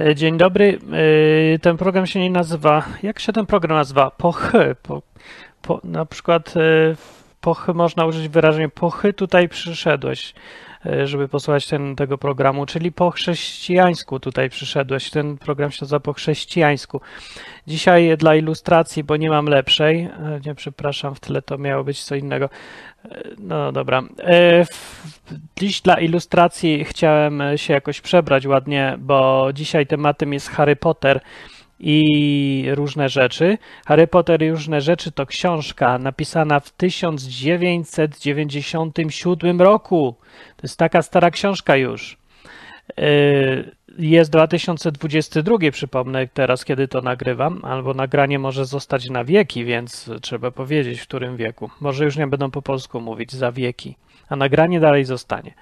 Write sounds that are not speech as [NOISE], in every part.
E, Dzień dobry. E, Ten program się nie nazywa. Jak się ten program nazywa? Pochy. Po, po, na przykład e, pochy można użyć wyrażenia pochy tutaj przyszedłeś, żeby posłuchać ten, tego programu, czyli po chrześcijańsku tutaj przyszedłeś. Ten program się nazywa po chrześcijańsku. Dzisiaj dla ilustracji, bo nie mam lepszej. e, Nie, przepraszam, w tle to miało być co innego. E, No dobra. E, Dziś dla ilustracji chciałem się jakoś przebrać ładnie, bo dzisiaj tematem jest Harry Potter i różne rzeczy. Harry Potter i różne rzeczy to książka napisana w 1997 roku. To jest taka stara książka już. Yy, Jest 2022, przypomnę teraz, kiedy to nagrywam, albo nagranie może zostać na wieki, więc trzeba powiedzieć, w którym wieku. Może już nie będą po polsku mówić za wieki, a nagranie dalej zostanie.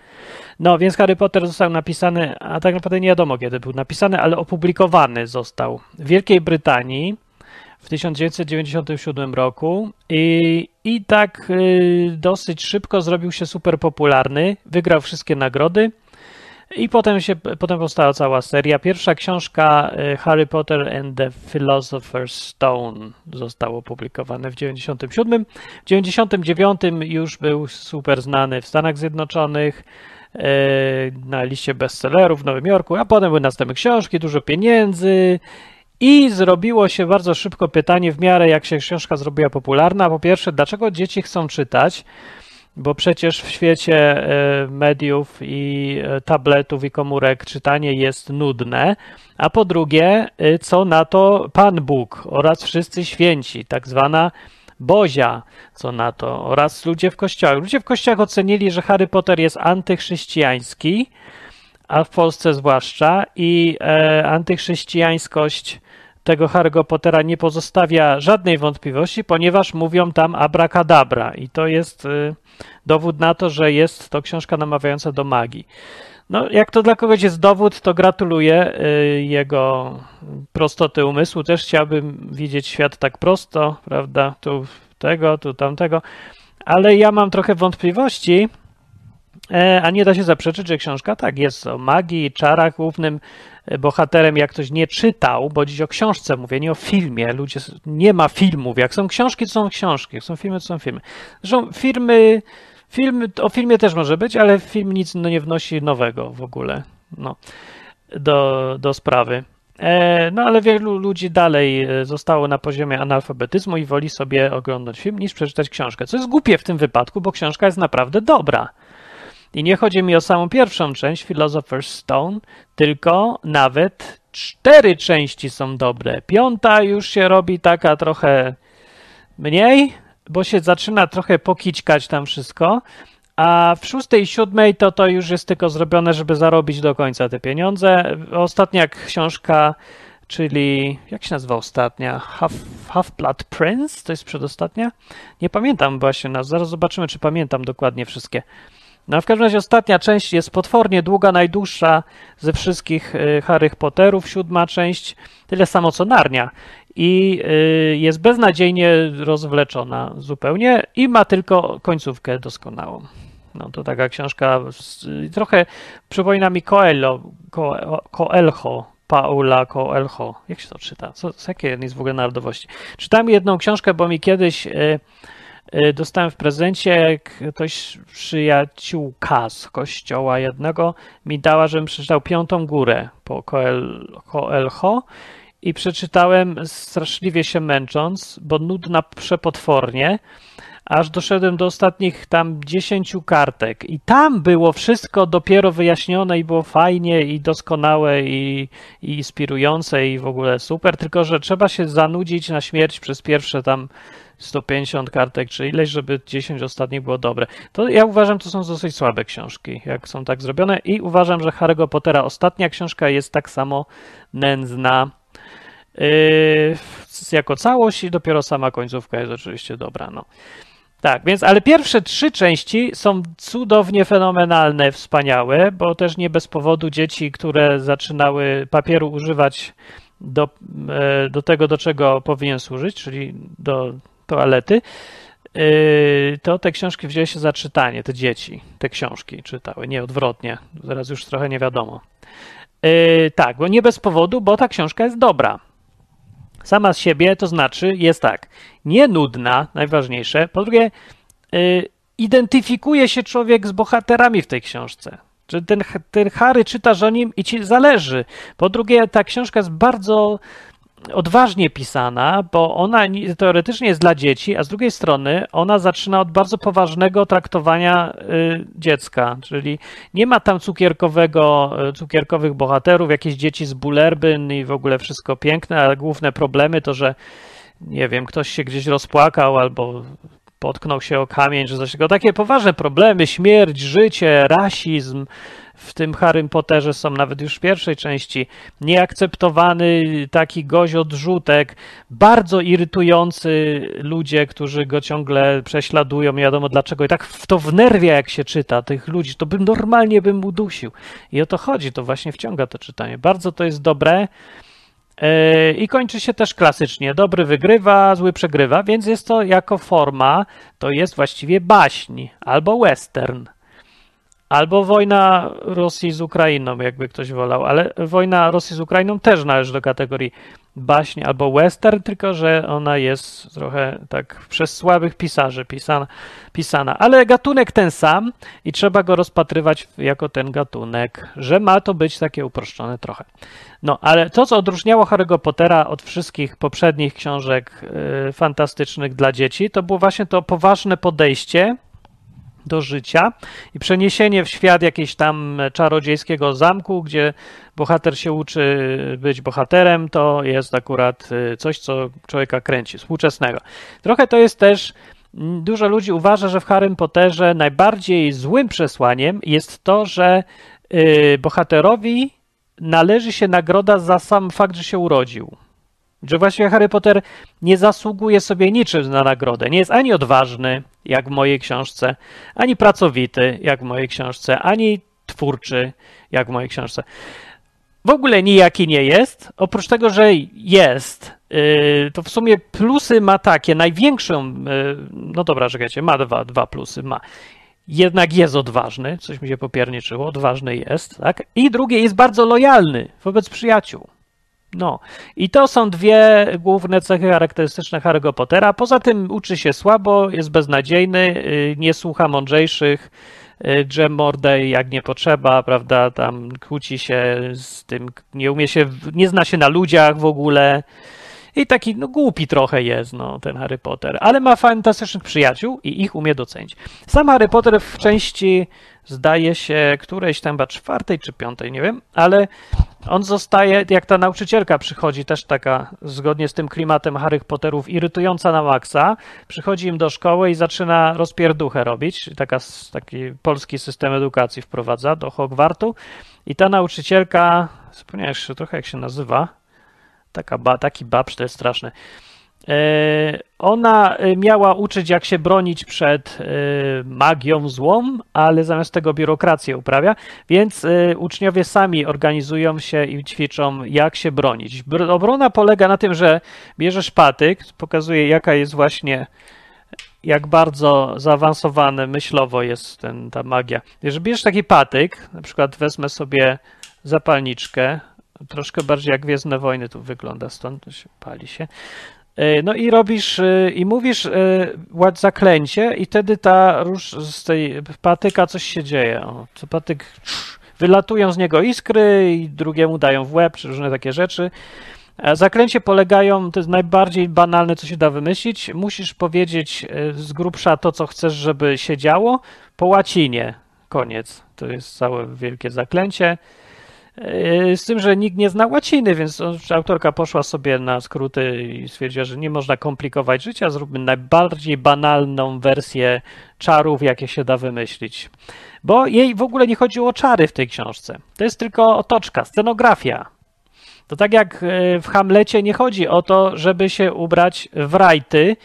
No, więc Harry Potter został napisany, a tak naprawdę nie wiadomo kiedy był napisany, ale opublikowany został w Wielkiej Brytanii w 1997 roku i, i tak y, dosyć szybko zrobił się super popularny, wygrał wszystkie nagrody. I potem, się, potem powstała cała seria. Pierwsza książka y, Harry Potter and the Philosopher's Stone została opublikowana w 97. W 99 już był super znany w Stanach Zjednoczonych, y, na liście bestsellerów w Nowym Jorku, a potem były następne książki, dużo pieniędzy i zrobiło się bardzo szybko pytanie w miarę jak się książka zrobiła popularna. Po pierwsze, dlaczego dzieci chcą czytać? Bo przecież w świecie e, mediów i e, tabletów i komórek czytanie jest nudne. A po drugie, e, co na to Pan Bóg oraz wszyscy święci, tak zwana Bozia, co na to, oraz ludzie w kościołach. Ludzie w kościołach ocenili, że Harry Potter jest antychrześcijański, a w Polsce zwłaszcza, i e, antychrześcijańskość tego Harry'ego Pottera nie pozostawia żadnej wątpliwości, ponieważ mówią tam abracadabra i to jest y, dowód na to, że jest to książka namawiająca do magii. No, jak to dla kogoś jest dowód, to gratuluję y, jego prostoty umysłu. Też chciałbym widzieć świat tak prosto, prawda? Tu tego, tu tamtego, ale ja mam trochę wątpliwości, E, A nie da się zaprzeczyć, że książka tak jest o magii, czarach. Głównym bohaterem, jak ktoś nie czytał, bo dziś o książce mówię, nie o filmie. Ludzie, nie ma filmów. Jak są książki, to są książki. Jak są filmy, to są filmy. Zresztą filmy, filmy, o filmie też może być, ale film nic no, nie wnosi nowego w ogóle no, do, do sprawy. E, No ale wielu ludzi dalej e, zostało na poziomie analfabetyzmu i woli sobie oglądać film niż przeczytać książkę. Co jest głupie w tym wypadku, bo książka jest naprawdę dobra. I nie chodzi mi o samą pierwszą część, Philosopher's Stone, tylko nawet cztery części są dobre. Piąta już się robi taka trochę mniej, bo się zaczyna trochę pokićkać tam wszystko, a w szóstej i siódmej to to już jest tylko zrobione, żeby zarobić do końca te pieniądze. Ostatnia książka, czyli jak się nazywa ostatnia? Half, Half-Blood Prince? To jest przedostatnia? Nie pamiętam właśnie, zaraz zobaczymy, czy pamiętam dokładnie wszystkie. No w każdym razie ostatnia część jest potwornie długa, najdłuższa ze wszystkich y, Harry Potterów, siódma część, tyle samo co Narnia. I y, jest beznadziejnie rozwleczona zupełnie i ma tylko końcówkę doskonałą. No to taka książka, z, trochę przypomina mi Coelho, Co- Coelho, Paula Coelho. Jak się to czyta? Co, z jakiej jest w ogóle narodowości? Czytałem jedną książkę, bo mi kiedyś... Y, Dostałem w prezencie, ktoś przyjaciółka z kościoła jednego mi dała, żebym przeczytał Piątą Górę po Coelho i przeczytałem straszliwie się męcząc, bo nudna przepotwornie, aż doszedłem do ostatnich tam dziesięciu kartek. I tam było wszystko dopiero wyjaśnione i było fajnie i doskonałe i, i inspirujące i w ogóle super, tylko że trzeba się zanudzić na śmierć przez pierwsze tam 150 kartek, czy ileś, żeby 10 ostatnich było dobre. To ja uważam, to są dosyć słabe książki, jak są tak zrobione i uważam, że Harry'ego Pottera ostatnia książka jest tak samo nędzna yy, jako całość i dopiero sama końcówka jest oczywiście dobra, no. Tak, więc, ale pierwsze trzy części są cudownie fenomenalne, wspaniałe, bo też nie bez powodu dzieci, które zaczynały papieru używać do, e, do tego, do czego powinien służyć, czyli do toalety, yy, to te książki wzięły się za czytanie, te dzieci te książki czytały, nie odwrotnie, teraz już trochę nie wiadomo. Yy, tak, bo nie bez powodu, bo ta książka jest dobra. Sama z siebie, to znaczy jest tak, nie nudna, najważniejsze. Po drugie, yy, identyfikuje się człowiek z bohaterami w tej książce. Czy ten, ten Harry czytasz o nim i ci zależy. Po drugie, ta książka jest bardzo odważnie pisana, bo ona teoretycznie jest dla dzieci, a z drugiej strony ona zaczyna od bardzo poważnego traktowania y, dziecka, czyli nie ma tam cukierkowego, y, cukierkowych bohaterów, jakieś dzieci z bulerbyn i w ogóle wszystko piękne, ale główne problemy to, że nie wiem, ktoś się gdzieś rozpłakał albo potknął się o kamień, czy coś takiego. Takie poważne problemy, śmierć, życie, rasizm, w tym Harrym Potterze są nawet już w pierwszej części, nieakceptowany taki gość odrzutek, bardzo irytujący ludzie, którzy go ciągle prześladują, nie wiadomo dlaczego. I tak w to wnerwia, jak się czyta tych ludzi, to bym normalnie bym udusił. I o to chodzi, to właśnie wciąga to czytanie. Bardzo to jest dobre. E, I kończy się też klasycznie. Dobry wygrywa, zły przegrywa, więc jest to jako forma, to jest właściwie baśń albo western. Albo wojna Rosji z Ukrainą, jakby ktoś wolał, ale wojna Rosji z Ukrainą też należy do kategorii baśni albo western, tylko że ona jest trochę tak przez słabych pisarzy pisana, pisana. Ale gatunek ten sam i trzeba go rozpatrywać jako ten gatunek, że ma to być takie uproszczone trochę. No, ale to, co odróżniało Harry'ego Pottera od wszystkich poprzednich książek y, fantastycznych dla dzieci, to było właśnie to poważne podejście do życia i przeniesienie w świat jakiegoś tam czarodziejskiego zamku, gdzie bohater się uczy być bohaterem, to jest akurat y, coś, co człowieka kręci, współczesnego. Trochę to jest też Dużo ludzi uważa, że w Harrym Potterze najbardziej złym przesłaniem jest to, że y, bohaterowi należy się nagroda za sam fakt, że się urodził. Że właściwie Harry Potter nie zasługuje sobie niczym na nagrodę. Nie jest ani odważny, jak w mojej książce, ani pracowity, jak w mojej książce, ani twórczy, jak w mojej książce. W ogóle nijaki nie jest, oprócz tego, że jest, yy, to w sumie plusy ma takie, największą, yy, no dobra, czekajcie, ma dwa, dwa plusy, ma. Jednak jest odważny, coś mi się popierniczyło, odważny jest, tak? I drugie, jest bardzo lojalny wobec przyjaciół. No, i to są dwie główne cechy charakterystyczne Harry'ego Pottera. Poza tym uczy się słabo, jest beznadziejny, y, nie słucha mądrzejszych, drze y, mordę jak nie potrzeba, prawda, tam kłóci się z tym, nie umie się, nie zna się na ludziach w ogóle i taki, no głupi trochę jest, no, ten Harry Potter, ale ma fantastycznych przyjaciół i ich umie docenić. Sam Harry Potter w części zdaje się którejś tam chyba czwartej czy piątej, nie wiem, ale on zostaje, jak ta nauczycielka przychodzi, też taka zgodnie z tym klimatem Harry Potterów, irytująca na maksa, przychodzi im do szkoły i zaczyna rozpierduchę robić, taka, taki polski system edukacji wprowadza do Hogwartu i ta nauczycielka, zapomniałem jeszcze trochę jak się nazywa, taka ba, taki babsz, to jest straszne, ona e, miała uczyć, jak się bronić przed e, magią złą, ale zamiast tego biurokrację uprawia, więc uczniowie sami organizują się i ćwiczą, jak się bronić. Obrona polega na tym, że bierzesz patyk, pokazuje, jaka jest właśnie, jak bardzo zaawansowane myślowo jest ten, ta magia. Jeżeli bierzesz taki patyk, na przykład wezmę sobie zapalniczkę, troszkę bardziej jak Gwiezdne Wojny tu wygląda, stąd się pali się. E, no i robisz e, i mówisz e, zaklęcie i wtedy ta róż z tej patyka coś się dzieje. O, co patyk wylatują z niego iskry i drugiemu dają w łeb, czy różne takie rzeczy. Zaklęcie polegają, to jest najbardziej banalne, co się da wymyślić. Musisz powiedzieć z grubsza to, co chcesz, żeby się działo, po łacinie. Koniec. To jest całe wielkie zaklęcie. Yy, z tym, że nikt nie zna łaciny, więc autorka poszła sobie na skróty i stwierdziła, że nie można komplikować życia, zróbmy najbardziej banalną wersję czarów, jakie się da wymyślić. Bo jej w ogóle nie chodziło o czary w tej książce. To jest tylko otoczka, scenografia. To tak jak yy, w Hamlecie nie chodzi o to, żeby się ubrać w rajty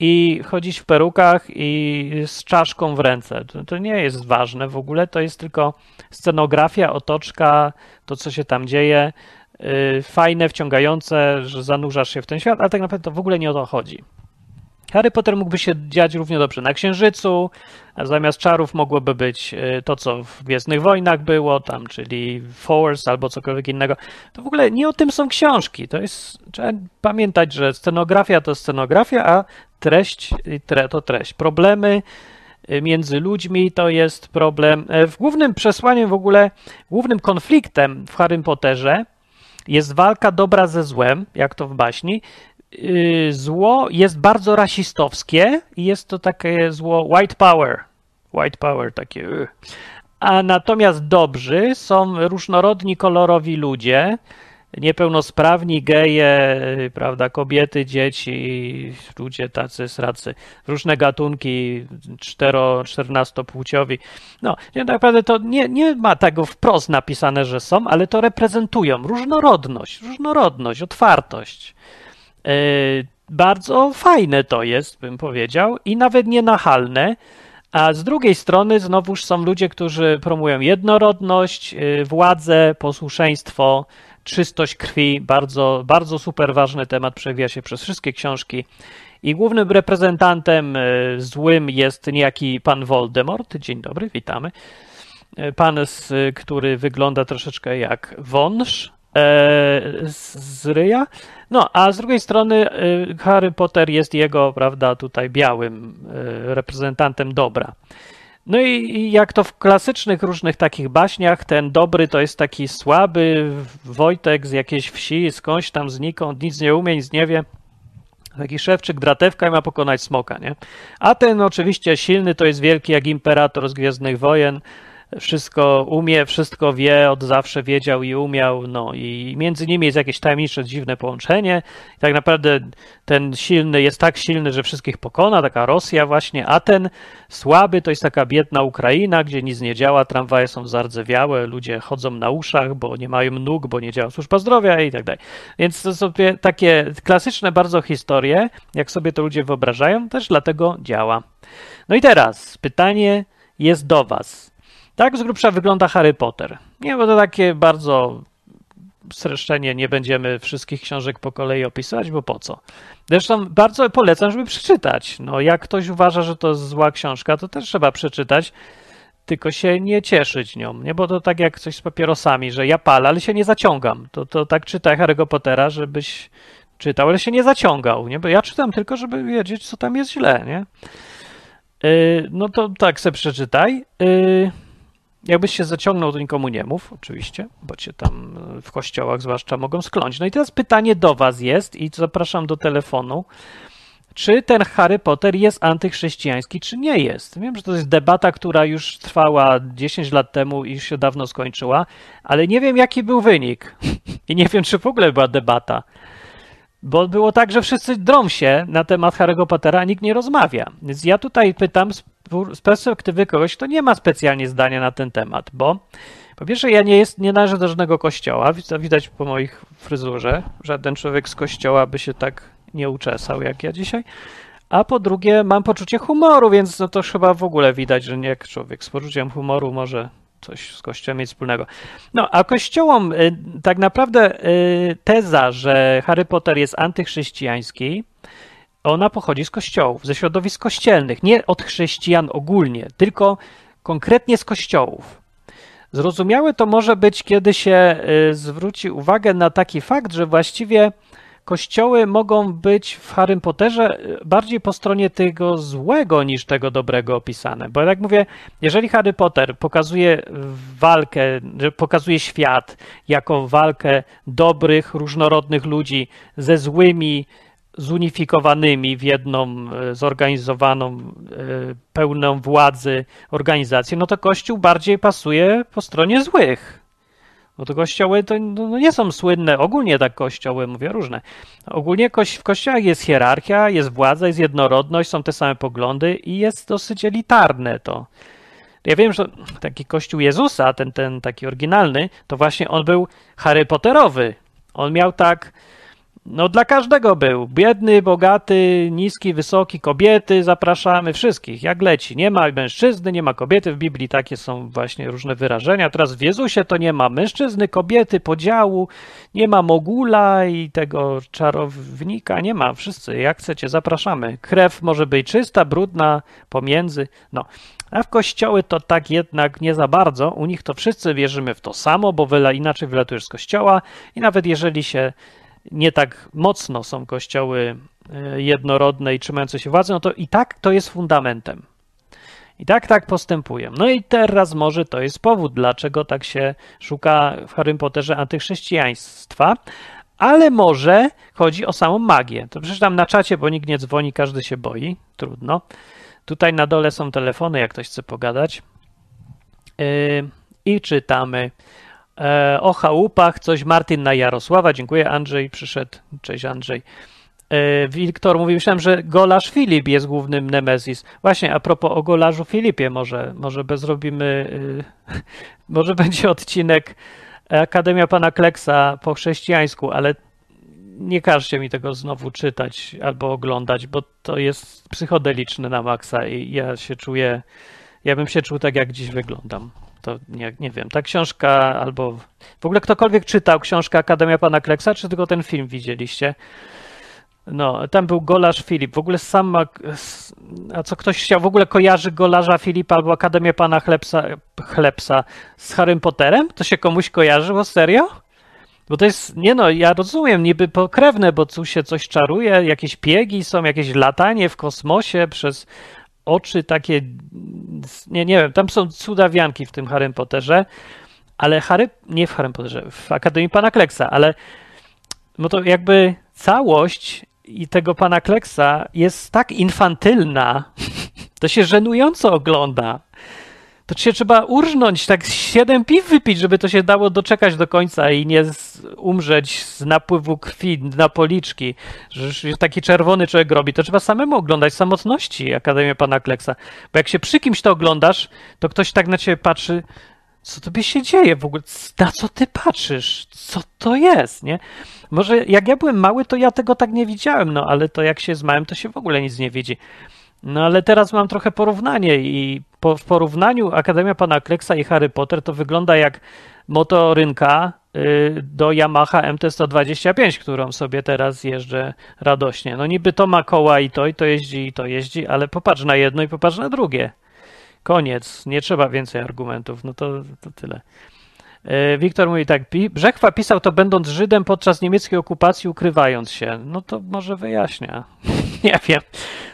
i chodzić w perukach i z czaszką w ręce. To, to, nie jest ważne w ogóle, to jest tylko scenografia, otoczka, to co się tam dzieje. Yy, fajne, wciągające, że zanurzasz się w ten świat, ale tak naprawdę to w ogóle nie o to chodzi. Harry Potter mógłby się dziać równie dobrze na Księżycu, a zamiast czarów mogłoby być y, to, co w Gwiezdnych Wojnach było, tam, czyli Force albo cokolwiek innego. To w ogóle nie o tym są książki. To jest, trzeba pamiętać, że scenografia to scenografia, a treść to treść. Problemy y, między ludźmi to jest problem. E, w głównym przesłaniem w ogóle, głównym konfliktem w Harry Potterze jest walka dobra ze złem, jak to w baśni, Y, zło jest bardzo rasistowskie i jest to takie zło white power. White power, takie. Y. A natomiast dobrzy są różnorodni, kolorowi ludzie, niepełnosprawni, geje, prawda, kobiety, dzieci, ludzie tacy sracy, różne gatunki, cztero, czternastopłciowi. No, tak naprawdę to nie, nie ma tego wprost napisane, że są, ale to reprezentują różnorodność, różnorodność, otwartość. E, bardzo fajne to jest, bym powiedział, i nawet nienachalne. A z drugiej strony znowuż są ludzie, którzy promują jednorodność, e, władzę, posłuszeństwo, czystość krwi. Bardzo, bardzo super ważny temat, przewija się przez wszystkie książki. I głównym reprezentantem e, złym jest niejaki pan Voldemort. Dzień dobry, witamy. Pan, który wygląda troszeczkę jak wąż z ryja. No, a z drugiej strony Harry Potter jest jego, prawda, tutaj białym reprezentantem dobra. No i jak to w klasycznych różnych takich baśniach, ten dobry to jest taki słaby Wojtek z jakiejś wsi, skądś tam znikąd, nic nie umie, nic nie wie. Taki szewczyk, dratewka i ma pokonać smoka, nie? A ten oczywiście silny to jest wielki jak imperator z Gwiezdnych Wojen, wszystko umie, wszystko wie, od zawsze wiedział i umiał, no i między nimi jest jakieś tajemnicze, dziwne połączenie. I tak naprawdę ten silny jest tak silny, że wszystkich pokona, taka Rosja właśnie, a ten słaby to jest taka biedna Ukraina, gdzie nic nie działa, tramwaje są zardzewiałe, ludzie chodzą na uszach, bo nie mają nóg, bo nie działa służba zdrowia i tak dalej. Więc to są takie klasyczne bardzo historie, jak sobie to ludzie wyobrażają, też dlatego działa. No i teraz pytanie jest do Was. Tak z grubsza wygląda Harry Potter. Nie, bo to takie bardzo streszczenie, nie będziemy wszystkich książek po kolei opisywać, bo po co? Zresztą bardzo polecam, żeby przeczytać. No, jak ktoś uważa, że to zła książka, to też trzeba przeczytać, tylko się nie cieszyć nią, nie? Bo to tak jak coś z papierosami, że ja palę, ale się nie zaciągam. To, to tak czytaj Harry'ego Pottera, żebyś czytał, ale się nie zaciągał, nie? Bo ja czytam tylko, żeby wiedzieć, co tam jest źle, nie? Yy, no to tak se przeczytaj. Yy, Jakbyś się zaciągnął, to nikomu nie mów, oczywiście, bo cię tam e, w kościołach zwłaszcza mogą skląć. No i teraz pytanie do was jest i zapraszam do telefonu. Czy ten Harry Potter jest antychrześcijański, czy nie jest? Wiem, że to jest debata, która już trwała 10 lat temu i już się dawno skończyła, ale nie wiem, jaki był wynik. [LAUGHS] I nie wiem, czy w ogóle była debata. Bo było tak, że wszyscy drą się na temat Harry'ego Pottera, a nikt nie rozmawia. Więc ja tutaj pytam z perspektywy kogoś, kto nie ma specjalnie zdania na ten temat, bo po pierwsze, ja nie, jest, nie należę do żadnego kościoła, widać po moich fryzurze, żaden człowiek z kościoła by się tak nie uczesał jak ja dzisiaj. A po drugie, mam poczucie humoru, więc no to chyba w ogóle widać, że nie jak człowiek z poczuciem humoru może coś z Kościołem mieć wspólnego. No, a Kościołom y, tak naprawdę y, teza, że Harry Potter jest antychrześcijański, ona pochodzi z kościołów, ze środowisk kościelnych, nie od chrześcijan ogólnie, tylko konkretnie z kościołów. Zrozumiałe to może być, kiedy się y, zwróci uwagę na taki fakt, że właściwie kościoły mogą być w Harrym Potterze y, bardziej po stronie tego złego niż tego dobrego opisane. Bo jak mówię, jeżeli Harry Potter pokazuje walkę, pokazuje świat jako walkę dobrych, różnorodnych ludzi ze złymi, zunifikowanymi w jedną e, zorganizowaną, e, pełną władzy organizację, no to Kościół bardziej pasuje po stronie złych. Bo to kościoły to no, no nie są słynne, ogólnie tak kościoły, mówię różne. Ogólnie w kościołach jest hierarchia, jest władza, jest jednorodność, są te same poglądy i jest dosyć elitarne to. Ja wiem, że taki kościół Jezusa, ten, ten taki oryginalny, to właśnie on był Harry Potterowy. On miał tak No dla każdego był. Biedny, bogaty, niski, wysoki, kobiety, zapraszamy wszystkich, jak leci. Nie ma mężczyzny, nie ma kobiety. W Biblii takie są właśnie różne wyrażenia. Teraz w Jezusie to nie ma mężczyzny, kobiety, podziału, nie ma mogula i tego czarownika, nie ma. Wszyscy, jak chcecie, zapraszamy. Krew może być czysta, brudna, pomiędzy. No. A w kościoły to tak jednak nie za bardzo. U nich to wszyscy wierzymy w to samo, bo wyla, inaczej wylatujesz z kościoła i nawet jeżeli się nie tak mocno są kościoły e, jednorodne i trzymające się władzy, no to i tak to jest fundamentem. I tak, tak postępują. No i teraz może to jest powód, dlaczego tak się szuka w Harry Potterze antychrześcijaństwa, ale może chodzi o samą magię. To przeczytam na czacie, bo nikt nie dzwoni, każdy się boi. Trudno. Tutaj na dole są telefony, jak ktoś chce pogadać. Yy, I czytamy. E, o chałupach coś Martin na Jarosława. Dziękuję, Andrzej przyszedł. Cześć, Andrzej. E, Wiktor mówi, myślałem, że golarz Filip jest głównym Nemesis. Właśnie, a propos o golarzu Filipie, może, może bezrobimy, yy, [LAUGHS] może będzie odcinek Akademia Pana Kleksa po chrześcijańsku, ale nie każcie mi tego znowu czytać albo oglądać, bo to jest psychodeliczne na maksa i ja się czuję, ja bym się czuł tak, jak dziś wyglądam to nie, nie wiem, ta książka albo w ogóle ktokolwiek czytał książkę Akademia Pana Kleksa, czy tylko ten film widzieliście? No, tam był Golarz Filip. W ogóle sam, a co ktoś chciał, w ogóle kojarzy Golarza Filipa albo Akademię Pana Chlebsa, Chlebsa z Harrym Potterem? To się komuś kojarzyło? Serio? Bo to jest, nie no, ja rozumiem, niby pokrewne, bo tu się coś czaruje, jakieś piegi są, jakieś latanie w kosmosie przez oczy takie, nie, nie wiem, tam są cudawianki w tym Harry Potterze, ale Harry, nie w Harry Potterze, w Akademii Pana Kleksa, ale no to jakby całość i tego Pana Kleksa jest tak infantylna, [LAUGHS] to się żenująco ogląda to się trzeba urżnąć, tak siedem piw wypić, żeby to się dało doczekać do końca i nie umrzeć z napływu krwi na policzki, że taki czerwony człowiek robi. To trzeba samemu oglądać samotności Akademię Pana Kleksa. Bo jak się przy kimś to oglądasz, to ktoś tak na ciebie patrzy, co tobie się dzieje w ogóle? Na co ty patrzysz? Co to jest, nie? Może jak ja byłem mały, to ja tego tak nie widziałem, no ale to jak się z małym, to się w ogóle nic nie widzi. No ale teraz mam trochę porównanie i po, w porównaniu Akademia Pana Kleksa i Harry Potter to wygląda jak motorynka y, do Yamaha MT-125, którą sobie teraz jeżdżę radośnie. No niby to ma koła i to, i to jeździ, i to jeździ, ale popatrz na jedno i popatrz na drugie. Koniec, nie trzeba więcej argumentów, no to, to tyle. Y, Wiktor mówi tak, Brzechwa pisał to będąc Żydem podczas niemieckiej okupacji, ukrywając się. No to może wyjaśnia. [LAUGHS] nie wiem.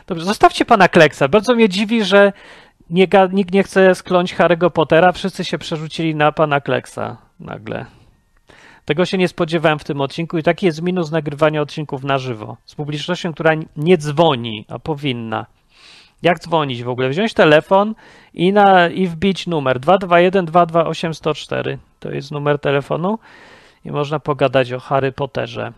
Dobrze, zostawcie pana Kleksa. Bardzo mnie dziwi, że nie, nikt nie chce skląć Harry'ego Pottera, wszyscy się przerzucili na pana Kleksa nagle. Tego się nie spodziewałem w tym odcinku i taki jest minus nagrywania odcinków na żywo. Z publicznością, która nie dzwoni, a powinna. Jak dzwonić w ogóle? Wziąć telefon i, na, i wbić numer 221 228 104. To jest numer telefonu i można pogadać o Harry Potterze.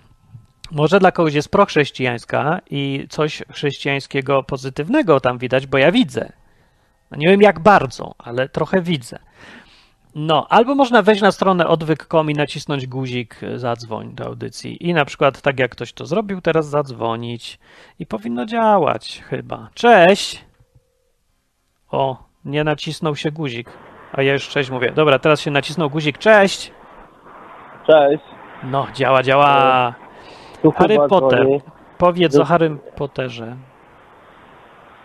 Może dla kogoś jest prochrześcijańska i coś chrześcijańskiego pozytywnego tam widać, bo ja widzę. No nie wiem jak bardzo, ale trochę widzę. No, albo można wejść na stronę odwyk.com i nacisnąć guzik zadzwoń do audycji i na przykład tak jak ktoś to zrobił, teraz zadzwonić i powinno działać chyba. Cześć! O, nie nacisnął się guzik, a ja już cześć mówię. Dobra, teraz się nacisnął guzik. Cześć! Cześć! No, działa, działa. Harry Potter. Powiedz o Harrym Potterze.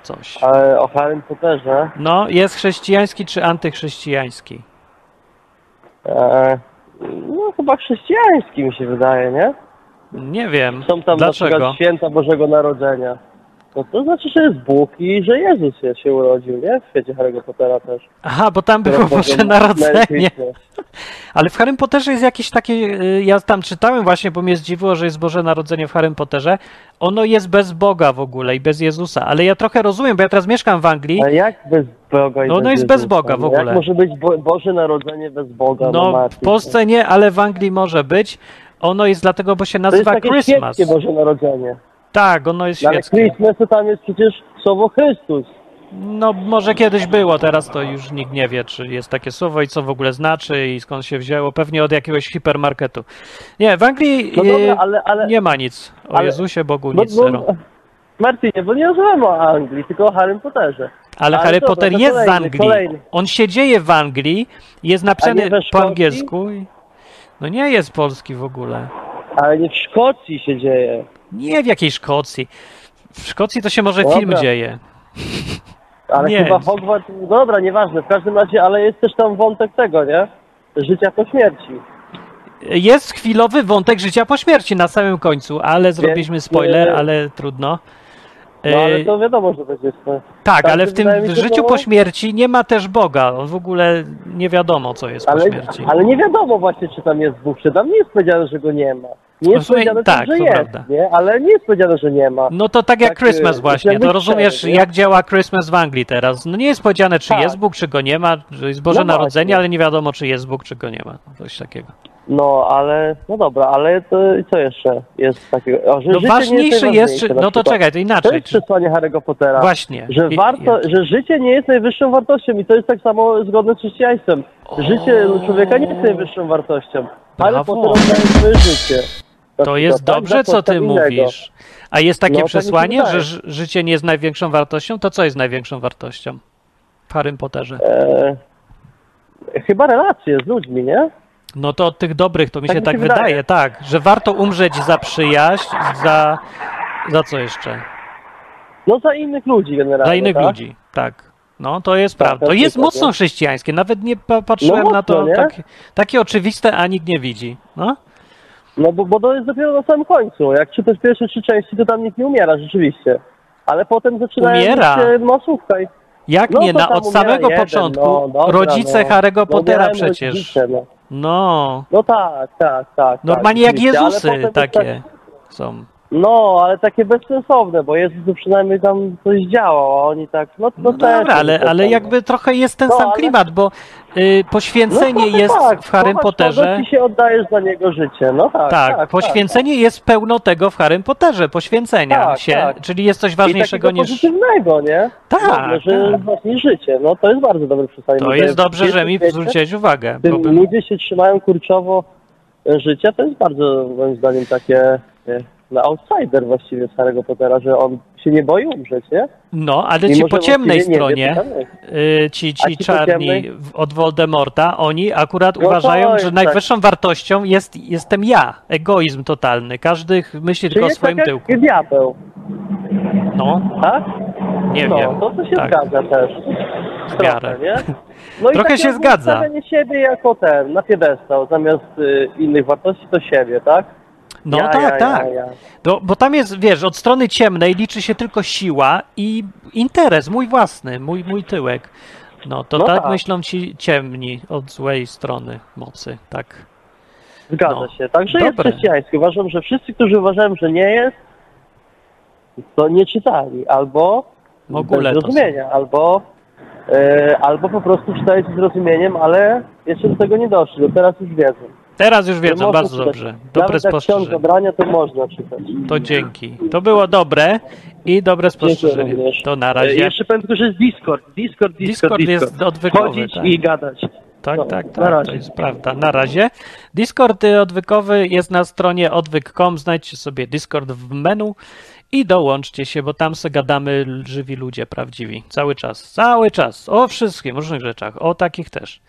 Coś. E, o Harrym Potterze. No, jest chrześcijański czy antychrześcijański? E, no chyba chrześcijański mi się wydaje, nie? Nie wiem. Są tam na Dlaczego? przykład święta Bożego Narodzenia. No to znaczy, że jest Bóg i że Jezus się, urodził, nie? W świecie Harry'ego Pottera też. Aha, bo tam było Boże Narodzenie. Ale w Harrym Potterze jest jakieś takie. y, Ja tam czytałem właśnie, bo mnie zdziwiło, że jest Boże Narodzenie w Harrym Potterze. Ono jest bez Boga w ogóle i bez Jezusa. Ale ja trochę rozumiem, bo ja teraz mieszkam w Anglii. A jak bez Boga i No, bez no jest bez Jezusa? Boga w No ogóle. Jak może być Bo Boże Narodzenie bez Boga? No, Martin? w Polsce nie, ale w Anglii może być. Ono jest dlatego, bo się To jest nazywa takie Christmas. Boże Narodzenie. Tak, ono jest No, Ale świeckie. Christmas to tam jest przecież słowo Chrystus. No, może kiedyś było, teraz to już nikt nie wie, czy jest takie słowo i co w ogóle znaczy i skąd się wzięło. Pewnie od jakiegoś hipermarketu. Nie, w Anglii No dobra, ale, ale nie ma nic. O ale- Jezusie Bogu no, nic, zero. Martinie, bo nie rozmawiamy o Anglii, tylko o Harrym Potterze. Ale ale Harry Potter jest z kolejny, Anglii. kolejny. On się dzieje w Anglii, jest napisany po angielsku. No nie jest polski w ogóle. Ale nie w Szkocji się dzieje. Nie w jakiej Szkocji. W Szkocji to się może Dobra. film dzieje. [LAUGHS] Ale Nie. chyba Hogwarts, dobra, nieważne, w każdym razie, ale jest też tam wątek tego, nie? Życia po śmierci. Jest chwilowy wątek życia po śmierci na samym końcu, ale zrobiliśmy spoiler, ale trudno. No ale E, to wiadomo, że będzie to. tak, tak, ale w tym życiu po śmierci nie ma też Boga. W ogóle nie wiadomo, co jest po Ale, śmierci. ale nie wiadomo właśnie, czy tam jest Bóg, czy tam nie jest powiedziane, że go nie ma. Nie No jest sumie powiedziane, tak, że jest, prawda. nie? Ale nie jest powiedziane, że nie ma. No to tak jak Tak, Christmas y, właśnie, jakby to rozumiesz szczery, nie? jak działa Christmas w Anglii teraz. No nie jest powiedziane, czy Tak. jest Bóg, czy go nie ma, że jest Boże No Narodzenie, właśnie. ale nie wiadomo, czy jest Bóg, czy go nie ma. Coś takiego. No, ale, no dobra, ale to i co jeszcze jest takiego? O, że No jest, najważniejsze czy, no to czekaj, to To inaczej. jest Czy, przesłanie Harry'ego Pottera. właśnie. Że warto, i- że życie nie jest najwyższą wartością i to jest tak samo zgodne z chrześcijaństwem. Życie O. człowieka nie jest najwyższą wartością. Brawo. Potter oddaje swoje życie. To przykład, jest tak? dobrze, co ty innego. mówisz. A jest takie No, przesłanie, że życie nie jest największą wartością? To co jest największą wartością w Harrym Potterze? E, chyba relacje z ludźmi, nie? No to od tych dobrych, to mi Tak się mi tak się wydaje, wydaje. tak, że warto umrzeć za przyjaźń, za, za co jeszcze? No za innych ludzi generalnie, Dla innych tak? ludzi, tak. No to jest Tak, prawda. to jest mocno nie? chrześcijańskie. Nawet nie pa- patrzyłem No na to mocno, tak, takie oczywiste, a nikt nie widzi. No? No bo, bo to jest dopiero na samym końcu. Jak czytasz pierwsze trzy części, to tam nikt nie umiera rzeczywiście. Ale potem zaczynają Umiera. e, masówka i Jak No nie, na, od samego jeden, początku no, dobra, rodzice no. Harry'ego No, Pottera przecież. rodzice, no. No, no tak, tak, tak. normalnie tak, jak Jezusy potem takie Tak, są. No, ale takie bezsensowne, bo Jezus to przynajmniej tam coś działał, a oni tak, no to No też dobra, jest ale, ale jakby trochę jest ten No, sam ale- klimat, bo y, poświęcenie no, to jest tak, w Harrym kochasz Potterze. kogoś i się oddajesz za niego życie, no tak. Tak, tak poświęcenie jest pełno tego w Harrym Potterze, poświęcenia Tak, się, tak. czyli jest coś I ważniejszego takiego niż... pozytywnego, nie? Tak, Dobre, że tak. właśnie życie, no to jest bardzo dobre przesłanie. To jest dobrze, że mi zwróciłeś uwagę, bo ludzie się trzymają kurczowo e, życia, to jest bardzo moim zdaniem takie e, na outsider właściwie z Harry'ego Pottera, że on się nie boi umrzeć, nie? No, ale ci Mimo, po że ciemnej wie, stronie, jest. y, ci, ci ci po czarni od Voldemorta, oni akurat No uważają, jest że tak. najwyższą wartością jest, jestem ja, egoizm totalny. Każdy myśli Czyli tylko o swoim tak tyłku. jak diabeł, No, tak? nie no, wiem. to, to się tak, zgadza też. Trochę, nie? [LAUGHS] No Trochę i takie się zgadza. Stawianie siebie jako ten, na piedestał, zamiast y, innych wartości, to siebie, tak? No ja, tak, ja, tak. Ja, ja. Do, bo tam jest, wiesz, od strony ciemnej liczy się tylko siła i interes, mój własny, mój, mój tyłek. No to No tak, tak. myślą ci ciemni od złej strony mocy, tak. Zgadza No. się. Także jest Dobre. chrześcijański. Uważam, że wszyscy, którzy uważają, że nie jest, to nie czytali. Albo W ogóle zrozumienia, albo, e, albo po prostu czytali z zrozumieniem, ale jeszcze do tego nie doszli, bo teraz już wiedzą. Teraz już wiedzą, można bardzo czytać. dobrze. Dobre Nawet jak ksiądz spostrzeżenie. zabrania, to można czytać. To dzięki. To było dobre i dobre spostrzeżenie. również. To na E, razie. Jeszcze powiem tylko, że jest Discord. Discord, Discord, Discord Discord. jest odwykowy. Chodzić Tak, i gadać. tak, no, tak, na tak razie. to jest prawda. Na razie. Discord y, odwykowy jest na stronie odwyk.com. Znajdźcie sobie Discord w menu i dołączcie się, bo tam se gadamy l- żywi ludzie prawdziwi. Cały czas. Cały czas. O wszystkim, różnych rzeczach. O takich też.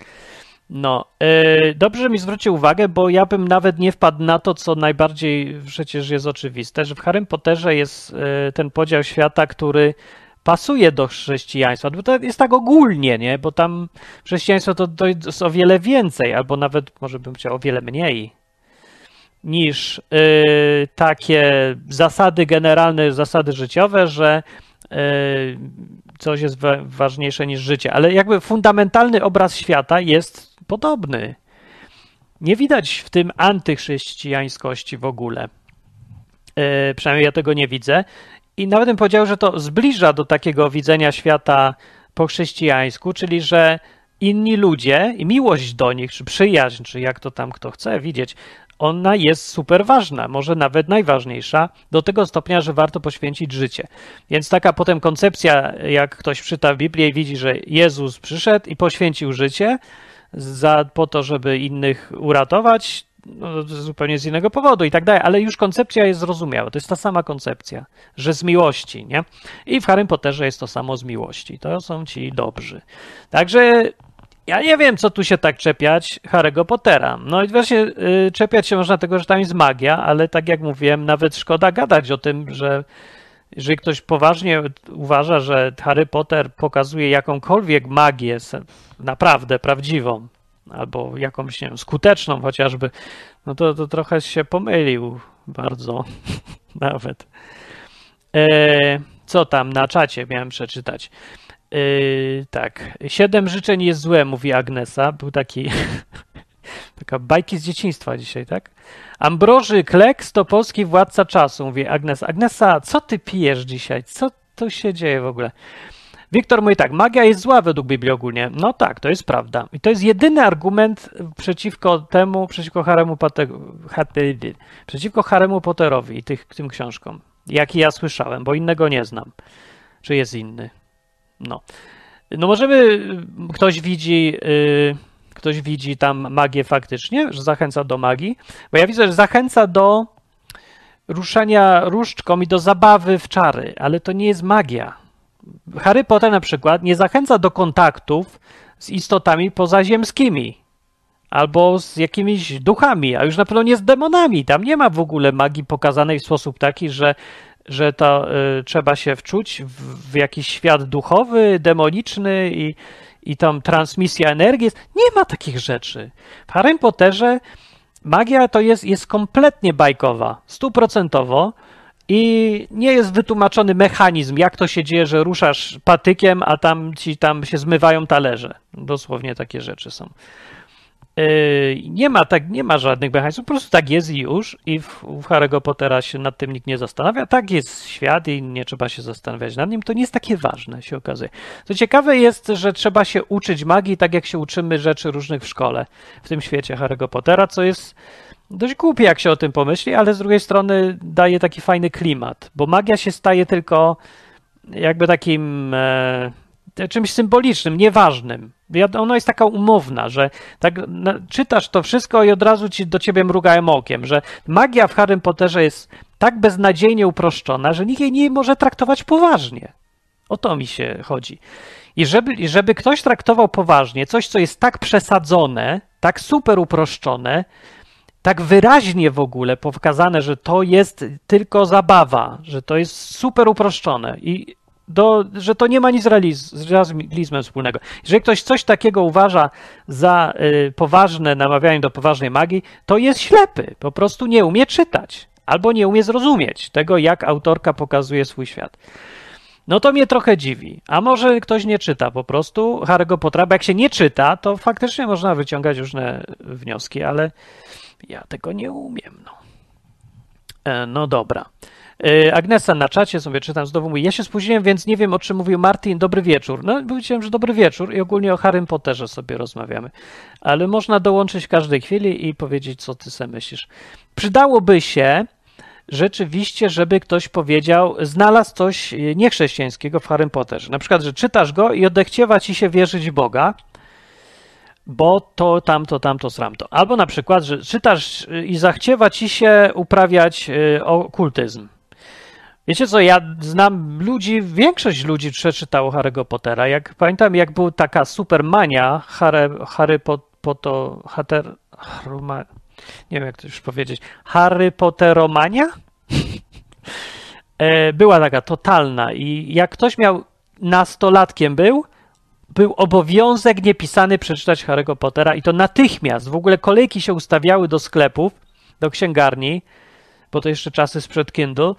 No, yy, dobrze, że mi zwrócił uwagę, bo ja bym nawet nie wpadł na to, co najbardziej przecież jest oczywiste, że w Harrym Potterze jest yy, ten podział świata, który pasuje do chrześcijaństwa, bo to jest tak ogólnie, nie? Bo tam chrześcijaństwo to, to jest o wiele więcej, albo nawet może bym chciał o wiele mniej niż yy, takie zasady generalne, zasady życiowe, że coś jest wa- ważniejsze niż życie. Ale jakby fundamentalny obraz świata jest podobny. Nie widać w tym antychrześcijańskości w ogóle. Yy, przynajmniej ja tego nie widzę. I nawet bym powiedział, że to zbliża do takiego widzenia świata po chrześcijańsku, czyli że inni ludzie i miłość do nich, czy przyjaźń, czy jak to tam kto chce widzieć, ona jest super ważna, może nawet najważniejsza, do tego stopnia, że warto poświęcić życie. Więc taka potem koncepcja, jak ktoś czyta Biblię i widzi, że Jezus przyszedł i poświęcił życie za, po to, żeby innych uratować, no, zupełnie z innego powodu i tak dalej, ale już koncepcja jest zrozumiała. To jest ta sama koncepcja, że z miłości, nie? I w Harry Potterze jest to samo z miłości. To są ci dobrzy. Także ja nie wiem, co tu się tak czepiać Harry'ego Pottera. No i właśnie yy, czepiać się można tego, że tam jest magia, ale tak jak mówiłem, nawet szkoda gadać o tym, że jeżeli ktoś poważnie uważa, że Harry Potter pokazuje jakąkolwiek magię, naprawdę prawdziwą, albo jakąś, nie wiem, skuteczną chociażby, no to, to trochę się pomylił bardzo [LAUGHS] nawet. E, co tam na czacie miałem przeczytać? E, tak, siedem życzeń jest złe, mówi Agnesa. Był taki [LAUGHS] taka bajki z dzieciństwa dzisiaj, tak? Ambroży Kleks to polski władca czasu, mówi Agnesa. Agnesa, co ty pijesz dzisiaj? Co tu się dzieje w ogóle? Wiktor mówi tak, magia jest zła według Biblii ogólnie. No tak, to jest prawda. I to jest jedyny argument przeciwko temu, przeciwko Haremu, przeciwko Haremu Potterowi i tych, tym książkom, jaki ja słyszałem, bo innego nie znam. Czy jest inny? No. No możemy, ktoś widzi, yy, ktoś widzi tam magię faktycznie, że zachęca do magii, bo ja widzę, że zachęca do ruszania różdżką i do zabawy w czary, ale to nie jest magia. Harry Potter na przykład nie zachęca do kontaktów z istotami pozaziemskimi albo z jakimiś duchami, a już na pewno nie z demonami. Tam nie ma w ogóle magii pokazanej w sposób taki, że, że to y, trzeba się wczuć w, w, jakiś świat duchowy, demoniczny i, i tam transmisja energii. Nie ma takich rzeczy. W Harry Potterze magia to jest, jest kompletnie bajkowa, stuprocentowo i nie jest wytłumaczony mechanizm, jak to się dzieje, że ruszasz patykiem, a tam ci tam się zmywają talerze. Dosłownie takie rzeczy są. Yy, nie ma tak, nie ma żadnych mechanizmów, po prostu tak jest i już. I w, w Harry'ego Pottera się nad tym nikt nie zastanawia. Tak jest świat i nie trzeba się zastanawiać nad nim. To nie jest takie ważne, się okazuje. Co ciekawe jest, że trzeba się uczyć magii tak, jak się uczymy rzeczy różnych w szkole w tym świecie Harry'ego Pottera, co jest dość głupie, jak się o tym pomyśli, ale z drugiej strony daje taki fajny klimat, bo magia się staje tylko jakby takim e, czymś symbolicznym, nieważnym. Ona jest taka umowna, że tak czytasz to wszystko i od razu ci do ciebie mrugają okiem, że magia w Harrym Potterze jest tak beznadziejnie uproszczona, że nikt jej nie może traktować poważnie. O to mi się chodzi. I żeby, żeby ktoś traktował poważnie coś, co jest tak przesadzone, tak super uproszczone, tak wyraźnie w ogóle pokazane, że to jest tylko zabawa, że to jest super uproszczone i do, że to nie ma nic z, realiz, z realizmem wspólnego. Jeżeli ktoś coś takiego uważa za y, poważne namawianie do poważnej magii, to jest ślepy, po prostu nie umie czytać albo nie umie zrozumieć tego, jak autorka pokazuje swój świat. No to mnie trochę dziwi. A może ktoś nie czyta po prostu Harry'ego Pottera, bo jak się nie czyta, to faktycznie można wyciągać różne wnioski, ale ja tego nie umiem, no. E, no dobra. E, Agnesa na czacie sobie czytam znowu mówi, ja się spóźniłem, więc nie wiem o czym mówił Martin, dobry wieczór. No powiedziałem, że dobry wieczór i ogólnie o Harrym Potterze sobie rozmawiamy. Ale można dołączyć w każdej chwili i powiedzieć, co ty sobie myślisz. Przydałoby się rzeczywiście, żeby ktoś powiedział, znalazł coś niechrześcijańskiego w Harrym Potterze. Na przykład, że czytasz go i odechciewa ci się wierzyć w Boga, bo to, tamto, tamto, sramto. Albo na przykład, że czytasz i zachciewa ci się uprawiać y, okultyzm. Wiecie co, ja znam ludzi, większość ludzi przeczytało Harry'ego Pottera. Jak pamiętam, jak była taka supermania Harry, Harry nie wiem jak to już powiedzieć, Harry Potteromania? [LAUGHS] E, była taka totalna i jak ktoś miał nastolatkiem był, był obowiązek niepisany przeczytać Harry'ego Pottera i to natychmiast. W ogóle kolejki się ustawiały do sklepów, do księgarni, bo to jeszcze czasy sprzed Kindle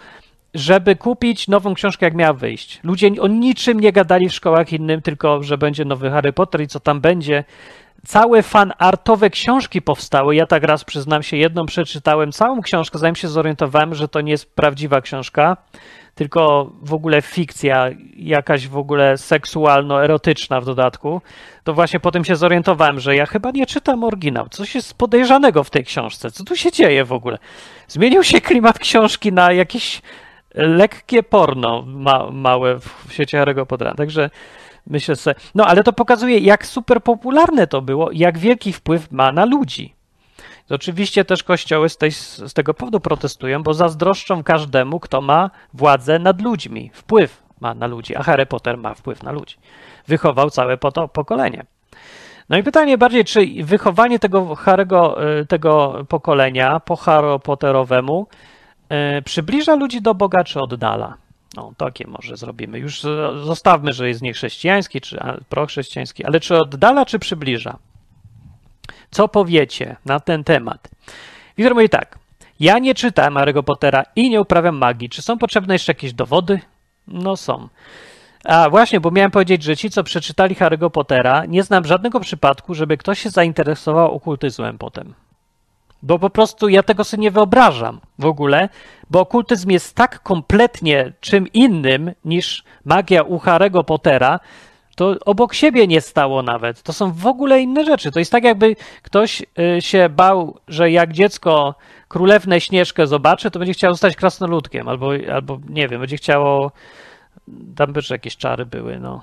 żeby kupić nową książkę, jak miała wyjść. Ludzie o niczym nie gadali w szkołach innym, tylko że będzie nowy Harry Potter i co tam będzie. Całe fanartowe książki powstały. Ja tak raz przyznam się, jedną przeczytałem całą książkę, zanim się zorientowałem, że to nie jest prawdziwa książka, tylko w ogóle fikcja, jakaś w ogóle seksualno-erotyczna w dodatku. To właśnie potem się zorientowałem, że ja chyba nie czytam oryginał. Coś jest podejrzanego w tej książce. Co tu się dzieje w ogóle? Zmienił się [LAUGHS] klimat książki na jakieś lekkie porno ma, małe w świecie Harry'ego Pottera. Także myślę sobie, no ale to pokazuje, jak super popularne to było, jak wielki wpływ ma na ludzi. Oczywiście też kościoły z, tej, z tego powodu protestują, bo zazdroszczą każdemu, kto ma władzę nad ludźmi, wpływ ma na ludzi, a Harry Potter ma wpływ na ludzi. Wychował całe pokolenie. No i pytanie bardziej, czy wychowanie tego Harry'ego, y, tego pokolenia po Harry Potterowemu przybliża ludzi do Boga, czy oddala? No, takie może zrobimy. Już zostawmy, że jest niechrześcijański, czy prochrześcijański, ale czy oddala, czy przybliża? Co powiecie na ten temat? Wiktor mówi tak. Ja nie czytałem Harry'ego Pottera i nie uprawiam magii. Czy są potrzebne jeszcze jakieś dowody? No są. A właśnie, bo miałem powiedzieć, że ci, co przeczytali Harry'ego Pottera, nie znam żadnego przypadku, żeby ktoś się zainteresował okultyzmem potem. Bo po prostu ja tego sobie nie wyobrażam w ogóle, bo okultyzm jest tak kompletnie czym innym niż magia u Harry'ego Pottera, to obok siebie nie stało nawet. To są w ogóle inne rzeczy. To jest tak, jakby ktoś y, się bał, że jak dziecko królewnę Śnieżkę zobaczy, to będzie chciał zostać krasnoludkiem, albo, albo nie wiem, będzie chciało. Tam by jakieś czary były, no.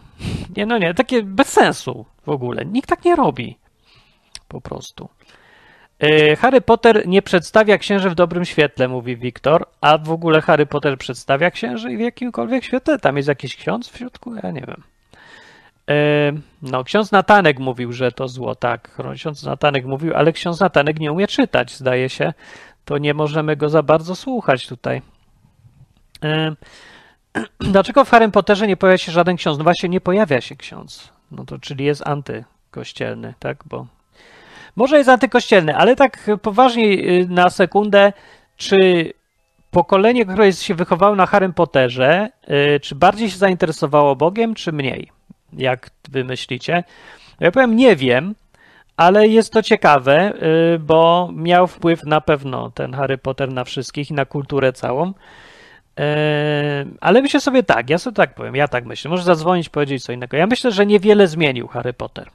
Nie, no nie, takie bez sensu w ogóle. Nikt tak nie robi. Po prostu. E, Harry Potter nie przedstawia księży w dobrym świetle, mówi Wiktor, a w ogóle Harry Potter przedstawia księży w jakimkolwiek świetle? Tam jest jakiś ksiądz w środku? Ja nie wiem. E, no, ksiądz Natanek mówił, że to zło, tak. Ksiądz Natanek mówił, ale ksiądz Natanek nie umie czytać, zdaje się. To nie możemy go za bardzo słuchać tutaj. E, [CLEARS THROAT] dlaczego w Harry Potterze nie pojawia się żaden ksiądz? No właśnie nie pojawia się ksiądz. No to czyli jest antykościelny, tak? Bo może jest antykościelny, ale tak poważnie y, na sekundę, czy pokolenie, które się wychowało na Harrym Potterze, y, czy bardziej się zainteresowało Bogiem, czy mniej? Jak wy myślicie? Ja powiem, nie wiem, ale jest to ciekawe, y, bo miał wpływ na pewno ten Harry Potter na wszystkich i na kulturę całą. Ale myślę sobie tak, ja sobie tak powiem, ja tak myślę. Może zadzwonić, powiedzieć co innego. Ja myślę, że niewiele zmienił Harry Potter.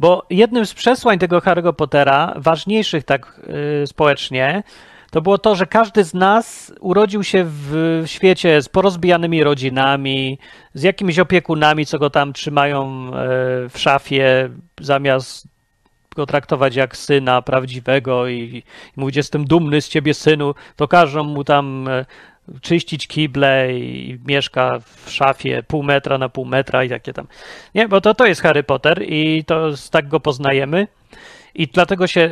Bo jednym z przesłań tego Harry'ego Pottera, ważniejszych tak y, społecznie, to było to, że każdy z nas urodził się w świecie z porozbijanymi rodzinami, z jakimiś opiekunami, co go tam trzymają y, w szafie, zamiast go traktować jak syna prawdziwego i, i mówić, jestem dumny z ciebie, synu, to każą mu tam y, czyścić kible i mieszka w szafie pół metra na pół metra i takie tam. Nie, bo to, to jest Harry Potter i to tak go poznajemy. I dlatego się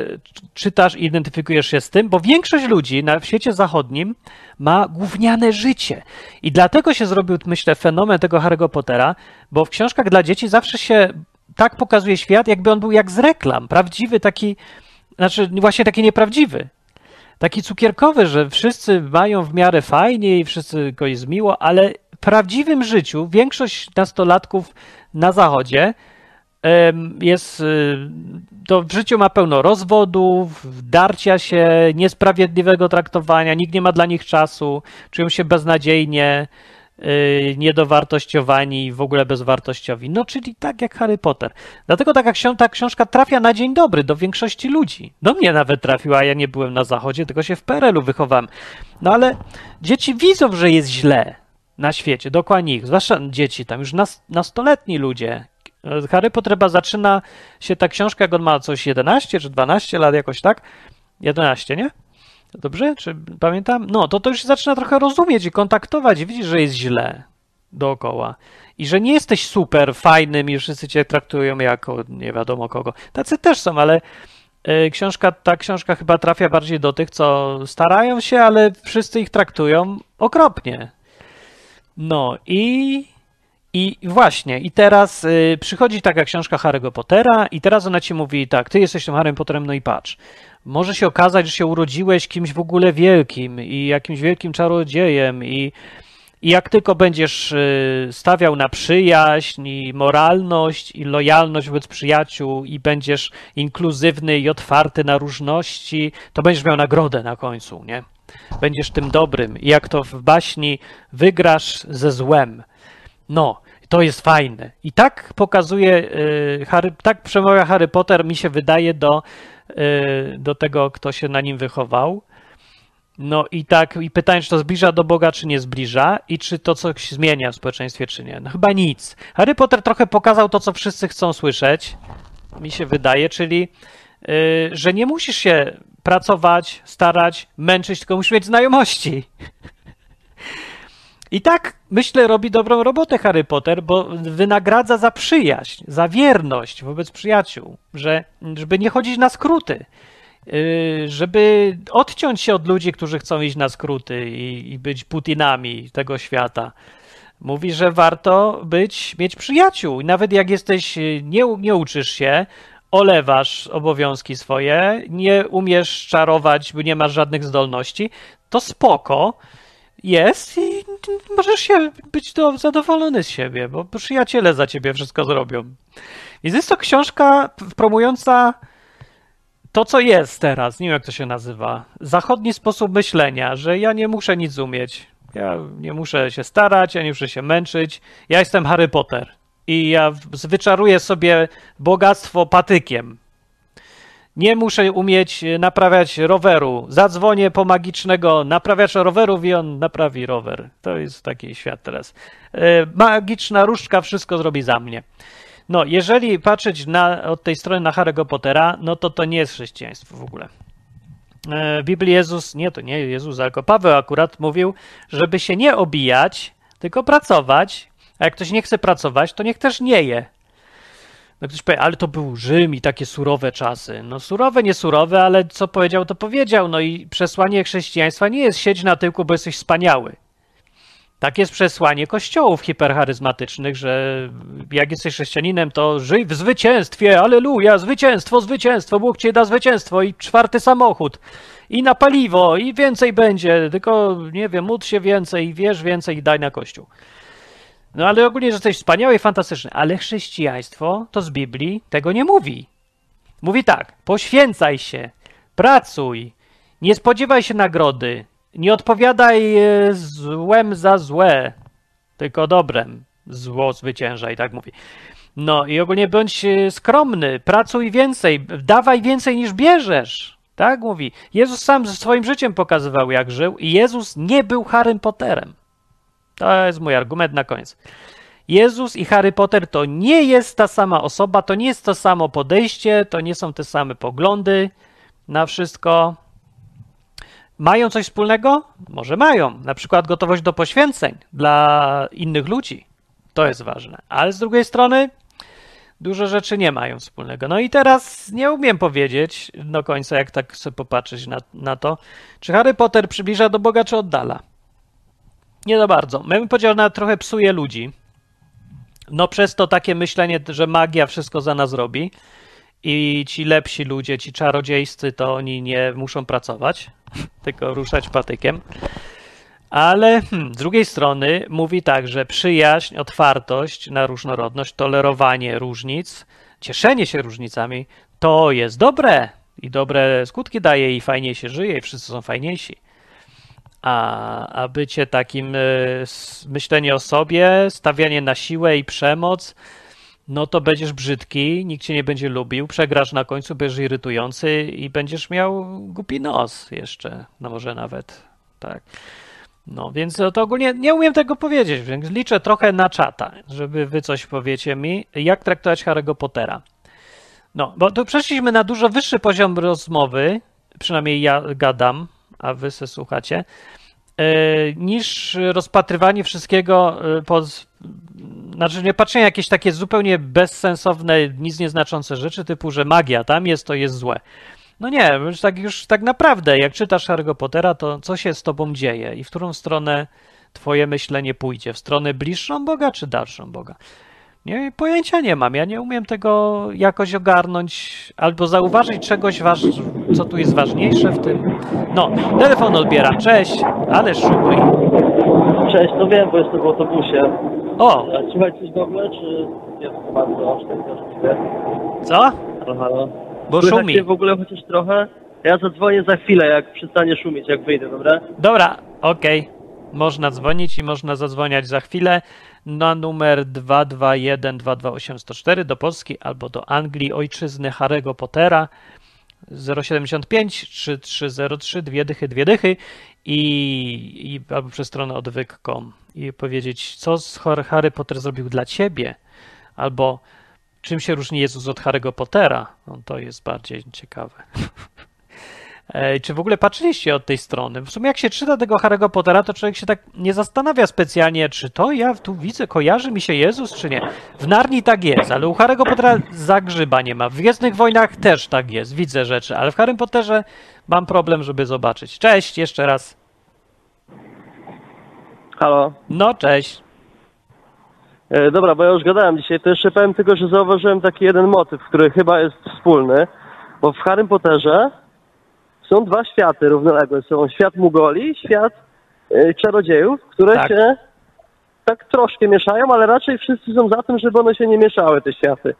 czytasz i identyfikujesz się z tym, bo większość ludzi na, świecie zachodnim ma gówniane życie. I dlatego się zrobił, myślę, fenomen tego Harry'ego Pottera, bo w książkach dla dzieci zawsze się tak pokazuje świat, jakby on był jak z reklam. Prawdziwy taki, znaczy właśnie taki nieprawdziwy taki cukierkowy, że wszyscy mają w miarę fajnie i wszyscy go jest miło, ale w prawdziwym życiu większość nastolatków na zachodzie jest, y, to w życiu ma pełno rozwodów, darcia się, niesprawiedliwego traktowania, nikt nie ma dla nich czasu, czują się beznadziejnie, niedowartościowani i w ogóle bezwartościowi. No, czyli tak jak Harry Potter. Dlatego taka książ ta książka trafia na dzień dobry do większości ludzi. Do mnie nawet trafiła, ja nie byłem na zachodzie, tylko się w PRL-u wychowałem. No ale dzieci widzą, że jest źle na świecie, dokładnie ich, zwłaszcza dzieci, tam już nas, nastoletni ludzie. Harry Potter chyba zaczyna się ta książka, jak on ma coś 11 czy 12 lat, jakoś tak? 11, nie? Dobrze? Czy pamiętam? No, to to już zaczyna trochę rozumieć i kontaktować. Widzisz, że jest źle dookoła. I że nie jesteś super fajnym i wszyscy cię traktują jako nie wiadomo kogo. Tacy też są, ale e, książka, ta książka chyba trafia bardziej do tych, co starają się, ale wszyscy ich traktują okropnie. No i, I właśnie, i teraz y, przychodzi taka książka Harry'ego Pottera, i teraz ona ci mówi tak, ty jesteś tym Harrym Potterem, no i patrz. Może się okazać, że się urodziłeś kimś w ogóle wielkim i jakimś wielkim czarodziejem i, i jak tylko będziesz y, stawiał na przyjaźń i moralność i lojalność wobec przyjaciół i będziesz inkluzywny i otwarty na różności, to będziesz miał nagrodę na końcu, nie? Będziesz tym dobrym. I jak to w baśni wygrasz ze złem. No, to jest fajne. I tak pokazuje, y, Harry, tak przemawia Harry Potter, mi się wydaje, do, do tego, kto się na nim wychował. No i tak, i pytanie, czy to zbliża do Boga, czy nie zbliża, i czy to coś zmienia w społeczeństwie, czy nie. No chyba nic. Harry Potter trochę pokazał to, co wszyscy chcą słyszeć, mi się wydaje, czyli, y, że nie musisz się pracować, starać, męczyć, tylko musisz mieć znajomości. I tak, myślę, robi dobrą robotę Harry Potter, bo wynagradza za przyjaźń, za wierność wobec przyjaciół, że, żeby nie chodzić na skróty, yy, żeby odciąć się od ludzi, którzy chcą iść na skróty i, i być Putinami tego świata. Mówi, że warto być, mieć przyjaciół. Nawet jak jesteś, nie, nie uczysz się, olewasz obowiązki swoje, nie umiesz czarować, bo nie masz żadnych zdolności, to spoko jest i możesz się być do, zadowolony z siebie, bo przyjaciele za ciebie wszystko zrobią. Więc jest to książka promująca to, co jest teraz, nie wiem jak to się nazywa, zachodni sposób myślenia, że ja nie muszę nic umieć, ja nie muszę się starać, ja nie muszę się męczyć, ja jestem Harry Potter i ja wyczaruję sobie bogactwo patykiem. Nie muszę umieć naprawiać roweru. Zadzwonię po magicznego naprawiacza rowerów i on naprawi rower. To jest taki świat teraz. E, magiczna różdżka wszystko zrobi za mnie. No, jeżeli patrzeć na, od tej strony na Harry'ego Pottera, no to to nie jest chrześcijaństwo w ogóle. E, w Biblii Jezus, nie to nie Jezus, tylko Paweł akurat mówił, żeby się nie obijać, tylko pracować, a jak ktoś nie chce pracować, to niech też nie je. No ktoś powie, ale to był Rzym i takie surowe czasy. No surowe, nie surowe, ale co powiedział, to powiedział. No i przesłanie chrześcijaństwa nie jest siedź na tyłku, bo jesteś wspaniały. Tak jest przesłanie kościołów hipercharyzmatycznych, że jak jesteś chrześcijaninem, to żyj w zwycięstwie, aleluja, zwycięstwo, zwycięstwo, Bóg ci da zwycięstwo i czwarty samochód i na paliwo i więcej będzie, tylko nie wiem, módl się więcej, wierz więcej i daj na kościół. No ale ogólnie, że jesteś wspaniały i fantastyczny. Ale chrześcijaństwo to z Biblii tego nie mówi. Mówi tak: poświęcaj się, pracuj, nie spodziewaj się nagrody, nie odpowiadaj e, złem za złe, tylko dobrem. Zło zwycięża i tak mówi. No i ogólnie bądź e, skromny, pracuj więcej, dawaj więcej niż bierzesz. Tak mówi. Jezus sam ze swoim życiem pokazywał, jak żył, i Jezus nie był Harrym Potterem. To jest mój argument na koniec. Jezus i Harry Potter to nie jest ta sama osoba, to nie jest to samo podejście, to nie są te same poglądy na wszystko. Mają coś wspólnego? Może mają. Na przykład gotowość do poświęceń dla innych ludzi. To jest ważne. Ale z drugiej strony dużo rzeczy nie mają wspólnego. No i teraz nie umiem powiedzieć do końca, jak tak sobie popatrzeć na, na to, czy Harry Potter przybliża do Boga, czy oddala. Nie za bardzo. Ja bym powiedział, że trochę psuje ludzi. No przez to takie myślenie, że magia wszystko za nas robi i ci lepsi ludzie, ci czarodziejscy, to oni nie muszą pracować, [LAUGHS] tylko ruszać patykiem. Ale hmm, z drugiej strony mówi tak, że przyjaźń, otwartość na różnorodność, tolerowanie różnic, cieszenie się różnicami, to jest dobre i dobre skutki daje i fajnie się żyje i wszyscy są fajniejsi. A, a bycie takim, e, myślenie o sobie, stawianie na siłę i przemoc, no to będziesz brzydki, nikt cię nie będzie lubił, przegrasz na końcu, będziesz irytujący i będziesz miał głupi nos jeszcze, no może nawet, tak. No więc to ogólnie nie umiem tego powiedzieć, więc liczę trochę na czata, żeby wy coś powiecie mi, jak traktować Harry'ego Pottera. No, bo tu przeszliśmy na dużo wyższy poziom rozmowy, przynajmniej ja gadam, a wy se słuchacie, e, niż rozpatrywanie wszystkiego e, pod, znaczy nie patrzenie jakieś takie zupełnie bezsensowne, nic nieznaczące rzeczy, typu, że magia tam jest, to jest złe. No nie, już tak, już tak naprawdę, jak czytasz Harry'ego Pottera, to co się z tobą dzieje i w którą stronę twoje myślenie pójdzie? W stronę bliższą Boga czy dalszą Boga? Nie, pojęcia nie mam. Ja nie umiem tego jakoś ogarnąć albo zauważyć czegoś, waż, co tu jest ważniejsze w tym. No, telefon odbiera. Cześć, ale szukuj. Cześć, no wiem, bo jestem w autobusie. O, A słuchaj coś w ogóle, czy jest to bardzo szczęśliwie? co? Halo, halo. Bo Słychać szumi. w ogóle chociaż trochę? Ja zadzwonię za chwilę, jak przestanie szumieć, jak wyjdę, dobra? Dobra, okej. Można dzwonić i można zadzwoniać za chwilę na numer 221-228-104 do Polski albo do Anglii, ojczyzny Harry'ego Pottera 075 3303 dwie dychy, dwie dychy i, i albo przez stronę odwyk.com i powiedzieć, co Harry Potter zrobił dla ciebie, albo czym się różni Jezus od Harry'ego Pottera. No, to jest bardziej ciekawe. [LAUGHS] Ej, Czy w ogóle patrzyliście od tej strony? W sumie jak się czyta tego Harry'ego Pottera, to człowiek się tak nie zastanawia specjalnie, czy to ja tu widzę, kojarzy mi się Jezus, czy nie. W Narni tak jest, ale u Harry'ego Pottera zagrzyba nie ma. W Gwiezdnych Wojnach też tak jest, widzę rzeczy, ale w Harrym Potterze mam problem, żeby zobaczyć. Cześć, jeszcze raz. Halo. No, cześć. E, dobra, bo ja już gadałem dzisiaj, to jeszcze powiem tylko, że zauważyłem taki jeden motyw, który chyba jest wspólny, bo w Harrym Potterze są dwa światy równoległe. Są świat Mugoli i świat e, czarodziejów, które Tak. się tak troszkę mieszają, ale raczej wszyscy są za tym, żeby one się nie mieszały, te światy.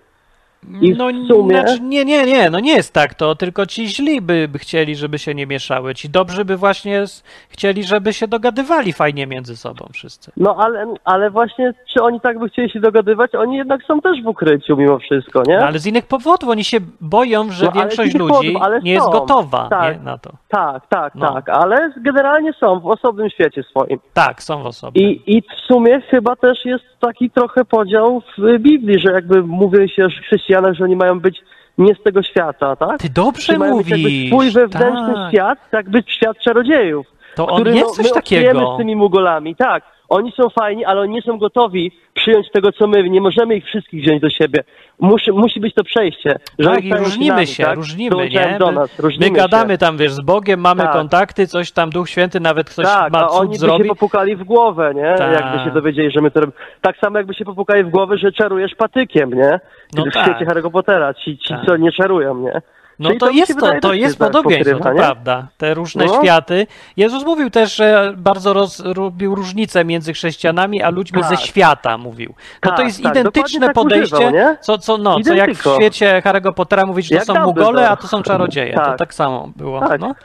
I w no, sumie- znaczy, nie, nie, nie, no nie jest tak to, tylko ci źli by, by chcieli, żeby się nie mieszały. Ci dobrzy by właśnie s- chcieli, żeby się dogadywali fajnie między sobą wszyscy. No ale, ale właśnie, czy oni tak by chcieli się dogadywać? Oni jednak są też w ukryciu mimo wszystko, nie? No, ale z innych powodów oni się boją, że No, z większość ludzi powodów, nie jest są. gotowa Tak. nie, na to. Tak, tak, No. tak, ale generalnie są w osobnym świecie swoim. Tak, są osoby. I, I w sumie chyba też jest taki trochę podział w Biblii, że jakby mówi się o chrześcijanach, że oni mają być nie z tego świata, tak? Ty dobrze Że mają mówisz. swój wewnętrzny tak. świat, jakby świat czarodziejów. To on który jest no, coś my takiego. z tymi mugolami, tak. Oni są fajni, ale oni nie są gotowi przyjąć tego, co my. Nie możemy ich wszystkich wziąć do siebie. Musi, musi być to przejście. Że Tak, oni i różnimy nami, się, tak? różnimy, nie? do nas, różnimy My gadamy się. tam, wiesz, z Bogiem, mamy Tak. kontakty, coś tam Duch Święty, nawet ktoś Tak, ma oni cud by zrobi. się popukali w głowę, nie? Tak. Jakby się dowiedzieli, że my to robimy. Tak samo jakby się popukali w głowę, że czarujesz patykiem, nie? No w tak. świecie Harry'ego Pottera. Ci, ci Tak. co nie czarują, nie? No Czyli to, to jest to, to jest podobieństwo, to prawda. Te różne No. światy. Jezus mówił też, że bardzo roz, robił różnicę między chrześcijanami a ludźmi ze Tak. świata, mówił. No to Tak, jest tak, identyczne tak podejście, używał, co, co, no, co jak w świecie Harry'ego Pottera mówić, że to są. Mugole, a to są czarodzieje. To Tak. tak samo było. Tak. No.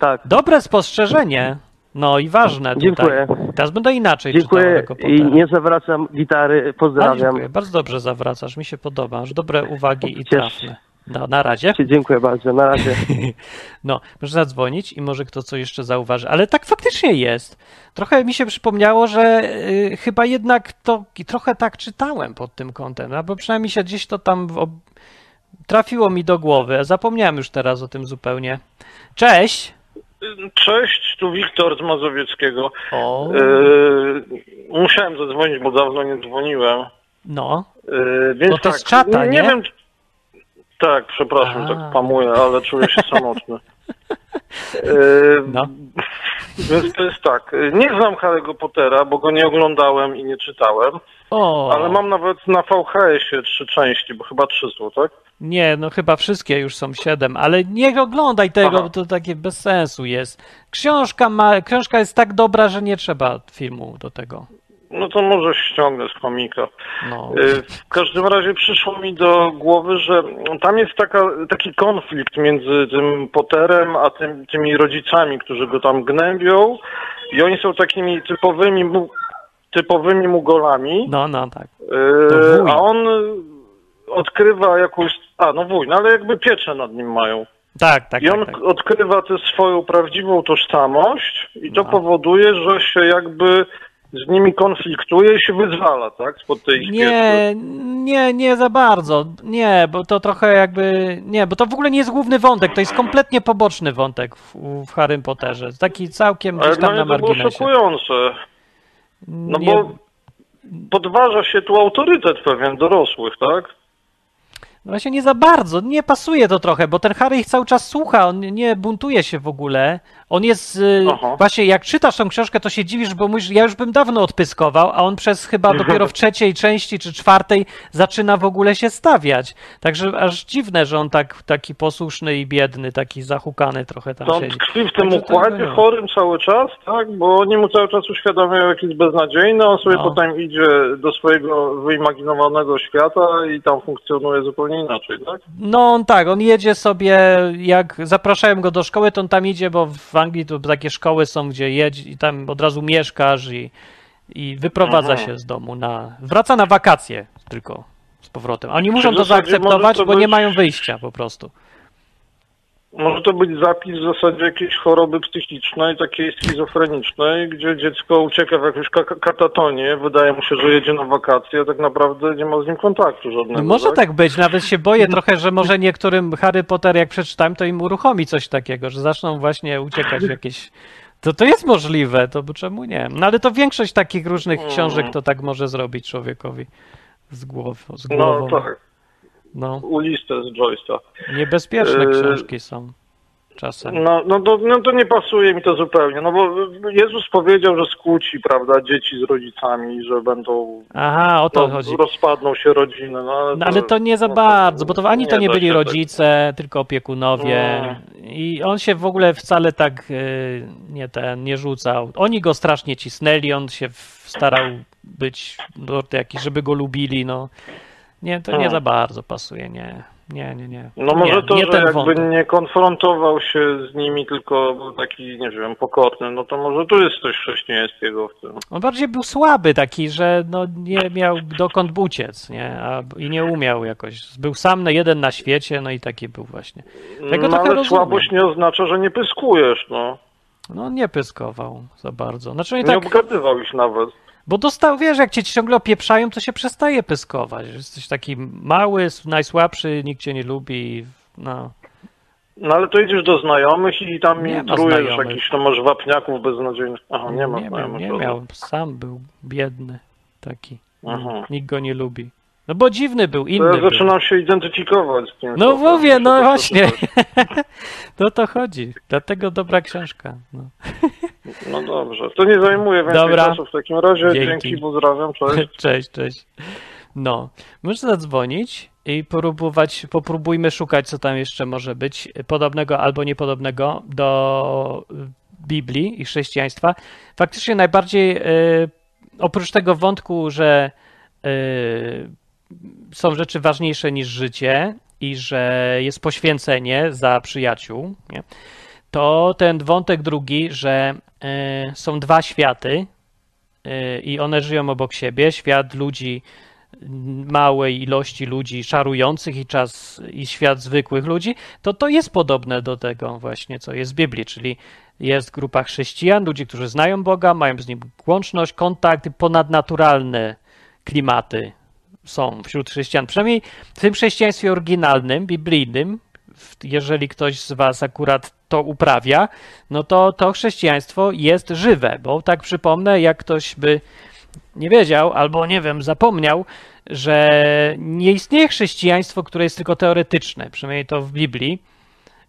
Tak. Dobre spostrzeżenie. No i ważne tutaj. Dziękuję. Teraz będę inaczej Dziękuję i nie zawracam gitary. A, Pozdrawiam. dziękuję. Bardzo dobrze zawracasz, mi się podoba. Dobre uwagi i trafne. No, na razie. Dziękuję bardzo. Na razie. [LAUGHS] No, może zadzwonić i może kto co jeszcze zauważy, ale tak faktycznie jest. Trochę mi się przypomniało, że y, chyba jednak to i trochę tak czytałem pod tym kątem, albo przynajmniej się gdzieś to tam w trafiło mi do głowy. Zapomniałem już teraz o tym zupełnie. Cześć! Cześć, tu Wiktor z Mazowieckiego. O, Yy, musiałem zadzwonić, bo dawno nie dzwoniłem. no, Yy, więc No to tak, z czata, nie? wiem. Tak, przepraszam, A. tak pamuję, ale czuję się samotny. [LAUGHS] Yy, no. Więc to jest tak. Nie znam Harry'ego Pottera, bo go nie oglądałem i nie czytałem, O, ale mam nawet na VHS-ie trzy części, bo chyba trzy są, tak? nie, no chyba wszystkie już są siedem, ale nie oglądaj tego, Aha. bo to takie bez sensu jest. Książka ma, książka jest tak dobra, że nie trzeba filmu do tego. No to może ściągnę z komika. No. Y, W każdym razie przyszło mi do głowy, że tam jest taka, taki konflikt między tym Potterem a tym, tymi rodzicami, którzy go tam gnębią i oni są takimi typowymi, typowymi mugolami, No, no, tak. y, a on odkrywa jakąś, a no wuj, no ale jakby pieczę nad nim mają. Tak, tak, I on tak, tak. odkrywa tę swoją prawdziwą tożsamość i to No. powoduje, że się jakby z nimi konfliktuje i się wyzwala, tak, spod tej ich. Nie, nie, nie za bardzo. Nie, bo to trochę jakby. Nie, bo to w ogóle nie jest główny wątek, to jest kompletnie poboczny wątek w, w Harrym Potterze. Taki całkiem Ale gdzieś tam na mnie to było marginesie. szokujące. No Nie- bo podważa się tu autorytet pewien dorosłych, tak? No Właśnie nie za bardzo, nie pasuje to trochę, bo ten Harry ich cały czas słucha, on nie buntuje się w ogóle. On jest, y, Aha. właśnie jak czytasz tą książkę, to się dziwisz, bo mówisz, ja już bym dawno odpyskował, a on przez chyba [LAUGHS] dopiero w trzeciej części czy czwartej zaczyna w ogóle się stawiać. Także aż dziwne, że on tak, taki posłuszny i biedny, taki zahukany trochę tam To on siedzi. tkwi w tym Także układzie chorym cały czas, tak? Bo oni mu cały czas uświadamiają, jak jest beznadziejny, on sobie No. potem idzie do swojego wyimaginowanego świata i tam funkcjonuje zupełnie inaczej, tak? No on tak, on jedzie sobie, jak zapraszają go do szkoły, to on tam idzie, bo w Anglii to takie szkoły są, gdzie jedź i tam od razu mieszkasz i, i wyprowadza Mhm. się z domu na... Wraca na wakacje tylko z powrotem. Oni muszą to zaakceptować, to bo nie być- mają wyjścia po prostu. Może to być zapis w zasadzie jakiejś choroby psychicznej, takiej schizofrenicznej, gdzie dziecko ucieka w jakąś ka- katatonię, wydaje mu się, że jedzie na wakacje, a tak naprawdę nie ma z nim kontaktu żadnego. No może tak być, nawet się boję trochę, że może niektórym Harry Potter, jak przeczytałem, to im uruchomi coś takiego, że zaczną właśnie uciekać w jakieś... To to jest możliwe, to bo czemu nie? No ale to większość takich różnych Mm. książek to tak może zrobić człowiekowi z, głow, z głową. No tak, No, uliste z Joyce'a. niebezpieczne Yy, książki są czasem. No, no, to, no to nie pasuje mi to zupełnie, no bo Jezus powiedział, że skłóci, prawda, dzieci z rodzicami, że będą, Aha, o to no, chodzi. rozpadną się rodziny, no ale, No ale to nie za no, bardzo, bo to ani to nie byli się tak. rodzice, tylko opiekunowie. I on się w ogóle wcale tak y, nie ten nie rzucał. Oni go strasznie cisnęli, on się starał być no, jakiś, żeby go lubili, no. Nie, to nie Hmm. za bardzo pasuje, nie. Nie, nie, nie. No może nie, to, nie że jakby wątek. nie konfrontował się z nimi, tylko był taki, nie wiem, pokorny, no to może tu jest coś chrześcijańskiego w tym. On bardziej był słaby taki, że no nie miał dokąd uciec, nie? A, I nie umiał jakoś. Był sam na jeden na świecie, no i taki był właśnie. Tego no ale rozumiem. słabość nie oznacza, że nie pyskujesz, no. No nie pyskował za bardzo. Znaczy Nie nie tak, obgadywał ich nawet. Bo dostał, wiesz, jak cię ciągle opieprzają, to się przestaje pyskować. Jesteś taki mały, najsłabszy, nikt cię nie lubi, no. No ale to idziesz do znajomych i tam Nie trujesz jakichś, no może wapniaków beznadziejnych. Aha, nie ma nie miał, nie miał, sam był biedny taki. Aha. Nikt go nie lubi. No bo dziwny był, To inny ja był. zaczynam się identyfikować z tym. No mówię, no to właśnie. To [LAUGHS] to chodzi. Dlatego dobra książka. No. [LAUGHS] No dobrze. To nie zajmuje więcej Dobra. czasu w takim razie. Dzięki. Dzięki, pozdrawiam, cześć. [LAUGHS] Cześć, cześć. No, można zadzwonić i próbować, popróbujmy szukać, co tam jeszcze może być podobnego albo niepodobnego do Biblii i chrześcijaństwa. Faktycznie najbardziej, y, oprócz tego wątku, że y, są rzeczy ważniejsze niż życie i że jest poświęcenie za przyjaciół, nie? To ten wątek drugi, że y, są dwa światy, y, i one żyją obok siebie. Świat ludzi, małej ilości ludzi szarujących i czas i świat zwykłych ludzi, to to jest podobne do tego właśnie, co jest w Biblii, czyli jest grupa chrześcijan, ludzi, którzy znają Boga, mają z Nim łączność, kontakt, ponadnaturalne klimaty są wśród chrześcijan. Przynajmniej w tym chrześcijaństwie oryginalnym, biblijnym, jeżeli ktoś z Was akurat to uprawia, no to to chrześcijaństwo jest żywe, bo tak przypomnę, jak ktoś by nie wiedział albo nie wiem, zapomniał, że nie istnieje chrześcijaństwo, które jest tylko teoretyczne, przynajmniej to w Biblii,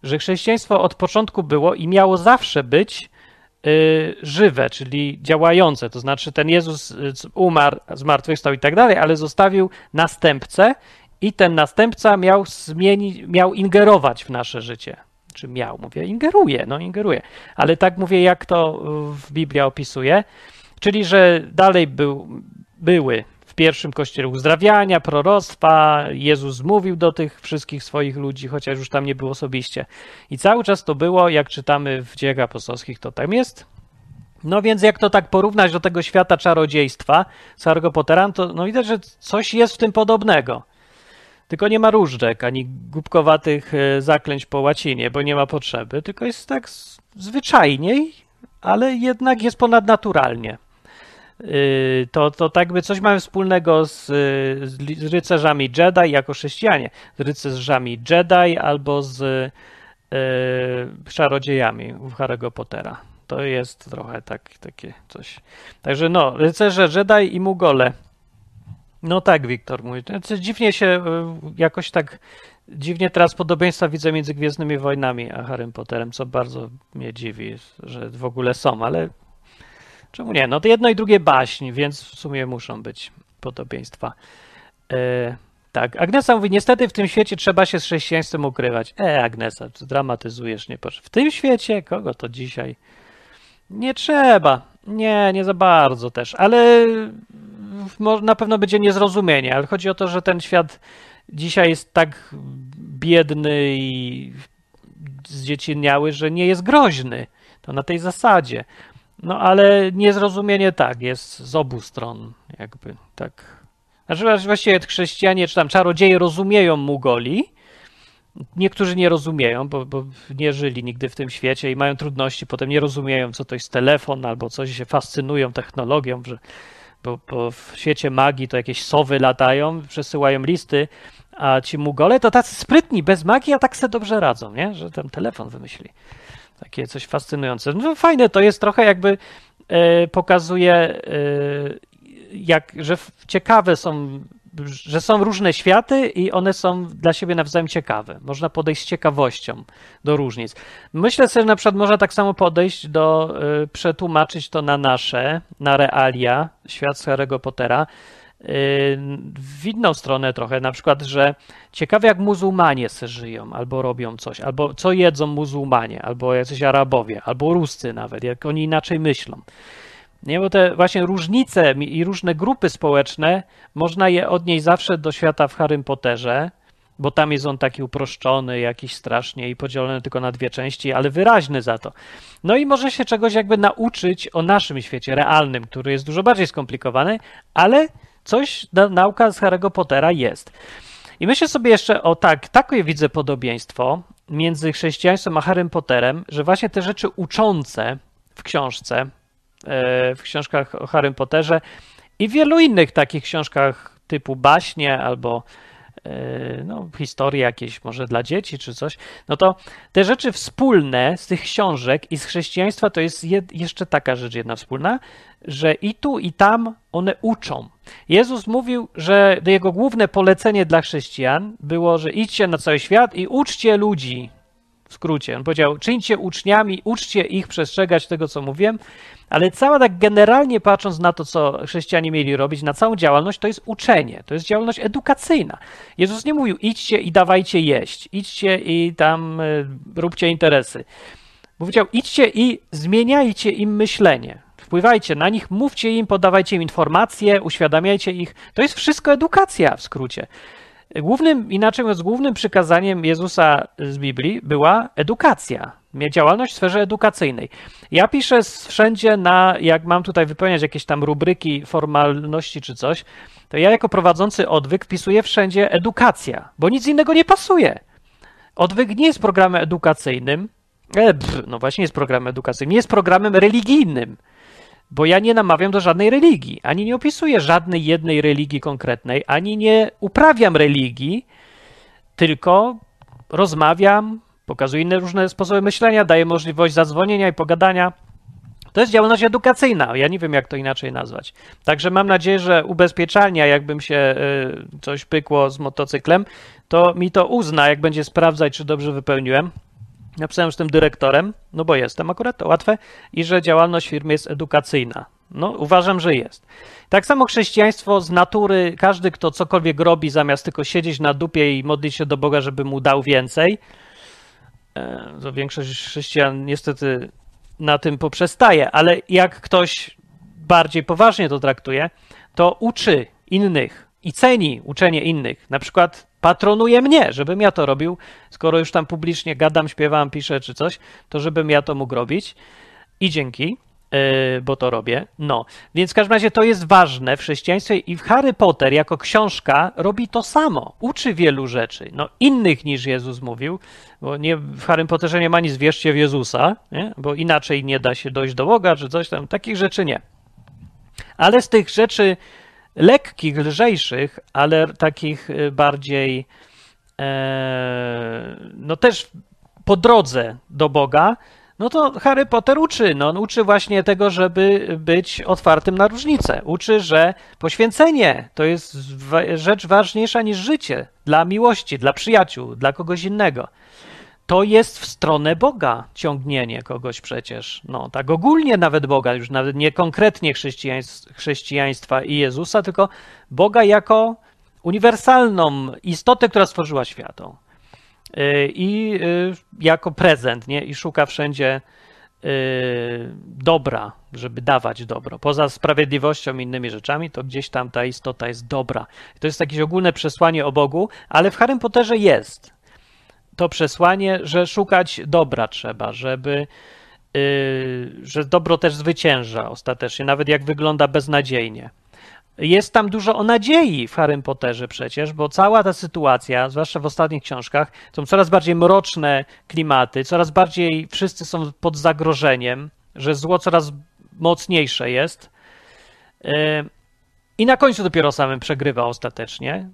że chrześcijaństwo od początku było i miało zawsze być y, żywe, czyli działające. To znaczy, ten Jezus umarł, zmartwychwstał i tak dalej, ale zostawił następcę i ten następca miał zmienić, miał ingerować w nasze życie. Czy miał, mówię, ingeruje, no ingeruje. Ale tak mówię, jak to y, w Biblia opisuje. Czyli, że dalej był, były w pierwszym kościele uzdrawiania, proroctwa, Jezus mówił do tych wszystkich swoich ludzi, chociaż już tam nie było osobiście. I cały czas to było, jak czytamy w dziejach apostolskich, to tam jest. No więc jak to tak porównać do tego świata czarodziejstwa z Harry to no widać, że coś jest w tym podobnego. Tylko nie ma różdżek, ani głupkowatych e, zaklęć po łacinie, bo nie ma potrzeby, tylko jest tak zwyczajniej, ale jednak jest ponadnaturalnie. Yy, To, to tak by coś mamy wspólnego z, li- z rycerzami Jedi jako chrześcijanie. Z rycerzami Jedi albo z yy, czarodziejami u Harry'ego Pottera. To jest trochę tak, takie coś. Także no, rycerze Jedi i Mugole. No tak, Wiktor mówi. Znaczy, dziwnie się e, jakoś tak dziwnie teraz podobieństwa widzę między Gwiezdnymi Wojnami a Harrym Potterem, co bardzo mnie dziwi, że w ogóle są, ale czemu nie? No to jedno i drugie baśń, więc w sumie muszą być podobieństwa. E, tak, Agnesa mówi, niestety w tym świecie trzeba się z chrześcijaństwem ukrywać. E, Agnesa, dramatyzujesz, nie W tym świecie? Kogo to dzisiaj? Nie trzeba. Nie, nie za bardzo też, ale na pewno będzie niezrozumienie, ale chodzi o to, że ten świat dzisiaj jest tak biedny i zdzieciniały, że nie jest groźny. To na tej zasadzie. No ale niezrozumienie tak, jest z obu stron, jakby tak. Znaczy właściwie chrześcijanie czy tam czarodzieje rozumieją Mugoli, Niektórzy nie rozumieją, bo, bo, nie żyli nigdy w tym świecie i mają trudności, potem nie rozumieją, co to jest telefon, albo coś się fascynują technologią, że, bo, bo w świecie magii to jakieś sowy latają, przesyłają listy, a ci Mugole to tacy sprytni, bez magii, a tak sobie dobrze radzą, nie? że ten telefon wymyśli. Takie coś fascynujące. No fajne to jest trochę jakby e, pokazuje, e, jak, że ciekawe są że są różne światy i one są dla siebie nawzajem ciekawe. Można podejść z ciekawością do różnic. Myślę sobie, że na przykład można tak samo podejść do, y, przetłumaczyć to na nasze, na realia, świat Harry'ego Pottera, y, w inną stronę trochę, na przykład, że ciekawe jak muzułmanie se żyją, albo robią coś, albo co jedzą muzułmanie, albo jacyś Arabowie, albo Ruscy nawet, jak oni inaczej myślą. Nie, bo te właśnie różnice i różne grupy społeczne, można je odnieść zawsze do świata w Harrym Potterze, bo tam jest on taki uproszczony, jakiś strasznie i podzielony tylko na dwie części, ale wyraźny za to. No i może się czegoś jakby nauczyć o naszym świecie realnym, który jest dużo bardziej skomplikowany, ale coś nauka z Harry'ego Pottera jest. I myślę sobie jeszcze o tak, takie widzę podobieństwo między chrześcijaństwem a Harrym Potterem, że właśnie te rzeczy uczące w książce, w książkach o Harrym Potterze i wielu innych takich książkach typu baśnie albo e, no, historie jakieś może dla dzieci czy coś, no to te rzeczy wspólne z tych książek i z chrześcijaństwa to jest jed, jeszcze taka rzecz jedna wspólna, że i tu i tam one uczą. Jezus mówił, że jego główne polecenie dla chrześcijan było, że idźcie na cały świat i uczcie ludzi. W skrócie, on powiedział: czyńcie uczniami, uczcie ich przestrzegać tego, co mówiłem, ale cała tak generalnie patrząc na to, co chrześcijanie mieli robić, na całą działalność, to jest uczenie, to jest działalność edukacyjna. Jezus nie mówił idźcie i dawajcie jeść, idźcie i tam y, róbcie interesy. Powiedział idźcie i zmieniajcie im myślenie. Wpływajcie na nich, mówcie im, podawajcie im informacje, uświadamiajcie ich. To jest wszystko edukacja w skrócie. Głównym, inaczej mówiąc, głównym przykazaniem Jezusa z Biblii była edukacja, działalność w sferze edukacyjnej. Ja piszę wszędzie na, jak mam tutaj wypełniać jakieś tam rubryki, formalności czy coś, to ja jako prowadzący odwyk wpisuję wszędzie edukacja, bo nic innego nie pasuje. Odwyk nie jest programem edukacyjnym, e, pff, no właśnie jest programem edukacyjnym, nie jest programem religijnym. Bo ja nie namawiam do żadnej religii, ani nie opisuję żadnej jednej religii konkretnej, ani nie uprawiam religii, tylko rozmawiam, pokazuję inne różne sposoby myślenia, daję możliwość zadzwonienia i pogadania. To jest działalność edukacyjna. Ja nie wiem, jak to inaczej nazwać. Także mam nadzieję, że ubezpieczalnia, jakbym się y, coś pykło z motocyklem, to mi to uzna, jak będzie sprawdzać, czy dobrze wypełniłem. Napisałem z tym dyrektorem, no bo jestem akurat, to łatwe, i że działalność firmy jest edukacyjna. No, uważam, że jest. Tak samo chrześcijaństwo z natury, każdy, kto cokolwiek robi, zamiast tylko siedzieć na dupie i modlić się do Boga, żeby mu dał więcej, e, to większość chrześcijan niestety na tym poprzestaje, ale jak ktoś bardziej poważnie to traktuje, to uczy innych i ceni uczenie innych. Na przykład patronuje mnie, żebym ja to robił, skoro już tam publicznie gadam, śpiewam, piszę czy coś, to żebym ja to mógł robić. I dzięki, yy, bo to robię. No, więc w każdym razie to jest ważne w chrześcijaństwie i w Harry Potter jako książka robi to samo. Uczy wielu rzeczy, no innych niż Jezus mówił, bo nie, w Harry Potterze nie ma nic wierzcie w Jezusa, nie? bo inaczej nie da się dojść do Boga czy coś tam, takich rzeczy nie. Ale z tych rzeczy lekkich, lżejszych, ale takich y, bardziej, e, no też po drodze do Boga, No to Harry Potter uczy, no on uczy właśnie tego, żeby być otwartym na różnice. Uczy, że poświęcenie to jest rzecz ważniejsza niż życie dla miłości, dla przyjaciół, dla kogoś innego. To jest w stronę Boga ciągnienie kogoś przecież. No, tak ogólnie nawet Boga, już nawet nie konkretnie chrześcijaństwa i Jezusa, tylko Boga jako uniwersalną istotę, która stworzyła świat. Y, I y, jako prezent, nie? I szuka wszędzie y, dobra, żeby dawać dobro. Poza sprawiedliwością i innymi rzeczami, to gdzieś tam ta istota jest dobra. To jest jakieś ogólne przesłanie o Bogu, ale w Harry Potterze jest to przesłanie, że szukać dobra trzeba, żeby że dobro też zwycięża ostatecznie, nawet jak wygląda beznadziejnie. Jest tam dużo o nadziei w Harrym Potterze przecież, bo cała ta sytuacja, zwłaszcza w ostatnich książkach, są coraz bardziej mroczne klimaty, coraz bardziej wszyscy są pod zagrożeniem, że zło coraz mocniejsze jest. I na końcu dopiero samym przegrywa ostatecznie.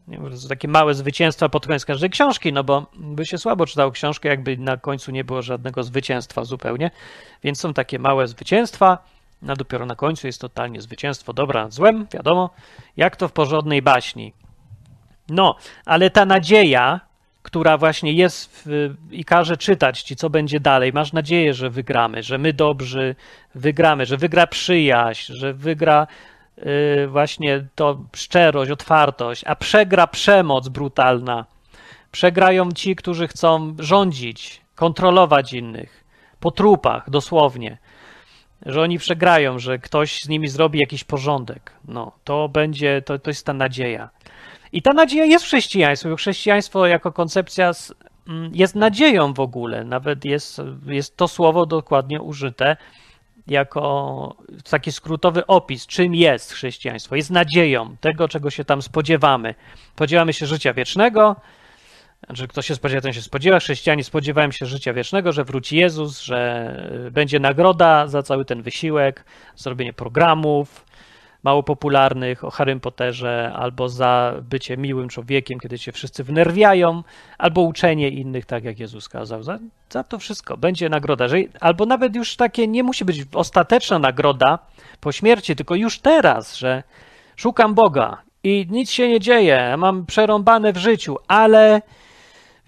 Takie małe zwycięstwa pod koniec każdej książki, no bo by się słabo czytało książkę, jakby na końcu nie było żadnego zwycięstwa zupełnie. Więc są takie małe zwycięstwa a dopiero na końcu jest totalnie zwycięstwo dobra nad złem, wiadomo, jak to w porządnej baśni. No, ale ta nadzieja, która właśnie jest w, i każe czytać ci, co będzie dalej, masz nadzieję, że wygramy, że my dobrzy wygramy, że wygra przyjaźń, że wygra właśnie to szczerość, otwartość, a przegra przemoc brutalna. Przegrają ci, którzy chcą rządzić, kontrolować innych, po trupach dosłownie że oni przegrają, że ktoś z nimi zrobi jakiś porządek. No, to będzie, to, to jest ta nadzieja. I ta nadzieja jest w chrześcijaństwie, chrześcijaństwo jako koncepcja mm, jest nadzieją w ogóle. Nawet jest, jest to słowo dokładnie użyte jako taki skrótowy opis, czym jest chrześcijaństwo. Jest nadzieją tego, czego się tam spodziewamy. Spodziewamy się życia wiecznego, że kto się spodziewa, ten się spodziewa. Chrześcijanie spodziewają się życia wiecznego, że wróci Jezus, że będzie nagroda za cały ten wysiłek, zrobienie programów mało popularnych o Harrym Potterze, albo za bycie miłym człowiekiem, kiedy się wszyscy wnerwiają, albo uczenie innych, tak jak Jezus kazał. Za, za to wszystko będzie nagroda. Że, albo nawet już takie nie musi być ostateczna nagroda po śmierci, tylko już teraz, że szukam Boga i nic się nie dzieje, mam przerąbane w życiu, ale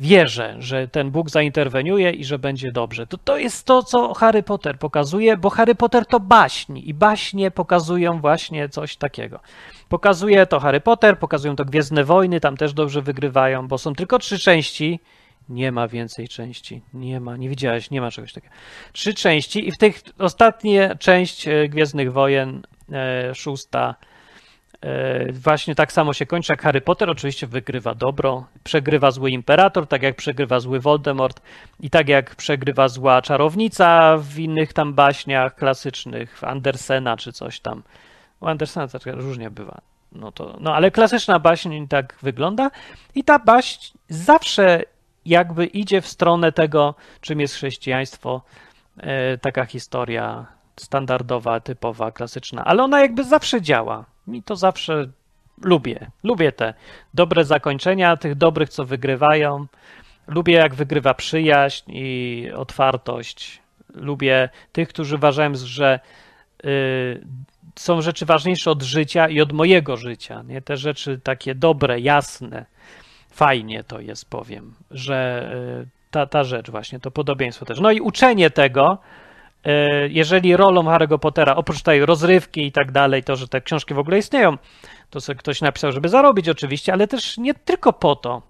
wierzę, że ten Bóg zainterweniuje i że będzie dobrze. To, to jest to, co Harry Potter pokazuje, bo Harry Potter to baśni i baśnie pokazują właśnie coś takiego. Pokazuje to Harry Potter, pokazują to Gwiezdne Wojny, tam też dobrze wygrywają, bo są tylko trzy części. Nie ma więcej części. Nie ma, nie widziałeś, nie ma czegoś takiego. Trzy części i w tych ostatnie część e, Gwiezdnych Wojen, e, szósta, właśnie tak samo się kończy jak Harry Potter. Oczywiście wygrywa dobro, przegrywa zły imperator, tak jak przegrywa zły Voldemort i tak jak przegrywa zła czarownica w innych tam baśniach klasycznych, Andersena czy coś tam. U Andersena to różnie bywa. No, to, no ale klasyczna baśń tak wygląda i ta baśń zawsze jakby idzie w stronę tego, czym jest chrześcijaństwo. E, taka historia standardowa, typowa, klasyczna, ale ona jakby zawsze działa mi to zawsze lubię. Lubię te dobre zakończenia, tych dobrych, co wygrywają. Lubię, jak wygrywa przyjaźń i otwartość. Lubię tych, którzy uważają, że y, są rzeczy ważniejsze od życia i od mojego życia. Nie? Te rzeczy takie dobre, jasne. Fajnie to jest, powiem, że y, ta, ta rzecz właśnie, to podobieństwo też. No i uczenie tego, jeżeli rolą Harry'ego Pottera, oprócz tej rozrywki i tak dalej, to, że te książki w ogóle istnieją, to sobie ktoś napisał, żeby zarobić oczywiście, ale też nie tylko po to.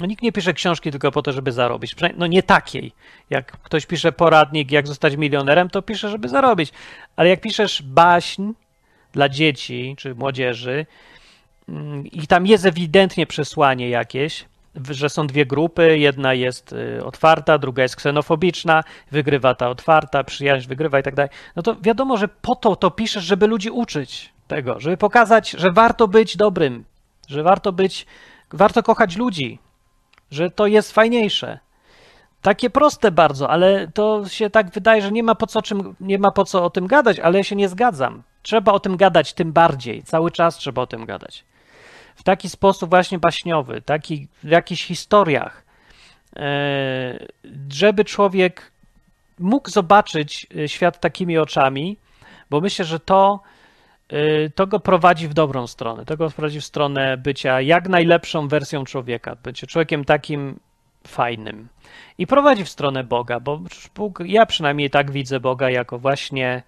No, nikt nie pisze książki tylko po to, żeby zarobić. No nie takiej. Jak ktoś pisze poradnik, jak zostać milionerem, to pisze, żeby zarobić. Ale jak piszesz baśń dla dzieci czy młodzieży mm, i tam jest ewidentnie przesłanie jakieś, że są dwie grupy, jedna jest y, otwarta, druga jest ksenofobiczna, wygrywa ta otwarta, przyjaźń wygrywa i tak dalej, no to wiadomo, że po to to piszesz, żeby ludzi uczyć tego, żeby pokazać, że warto być dobrym, że warto być, warto kochać ludzi, że to jest fajniejsze. Takie proste bardzo, ale to się tak wydaje, że nie ma po co, czym, nie ma po co o tym gadać, ale ja się nie zgadzam. Trzeba o tym gadać tym bardziej, cały czas trzeba o tym gadać w taki sposób właśnie baśniowy, taki, w jakichś historiach, e, żeby człowiek mógł zobaczyć y, świat takimi oczami, bo myślę, że to, y, to go prowadzi w dobrą stronę. To go prowadzi w stronę bycia jak najlepszą wersją człowieka, bycie człowiekiem takim fajnym. I prowadzi w stronę Boga, bo Bóg, ja przynajmniej tak widzę Boga jako właśnie,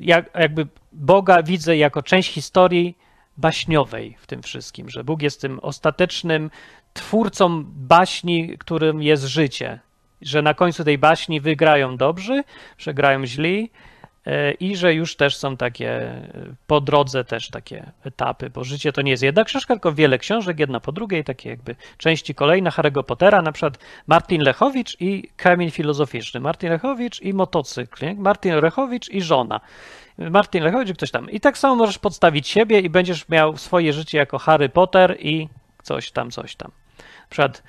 jak, jakby Boga widzę jako część historii baśniowej w tym wszystkim, że Bóg jest tym ostatecznym twórcą baśni, którym jest życie. Że na końcu tej baśni wygrają dobrzy, przegrają źli e, i że już też są takie po drodze też takie etapy, bo życie to nie jest jedna książka, tylko wiele książek, jedna po drugiej, takie jakby części kolejne Harry'ego Pottera, na przykład Martin Lechowicz i kamień filozoficzny, Martin Lechowicz i motocykl, nie? Martin Lechowicz i żona. Martin Lechowicz, ktoś tam. I tak samo możesz podstawić siebie i będziesz miał swoje życie jako Harry Potter i coś tam, coś tam. Na przykład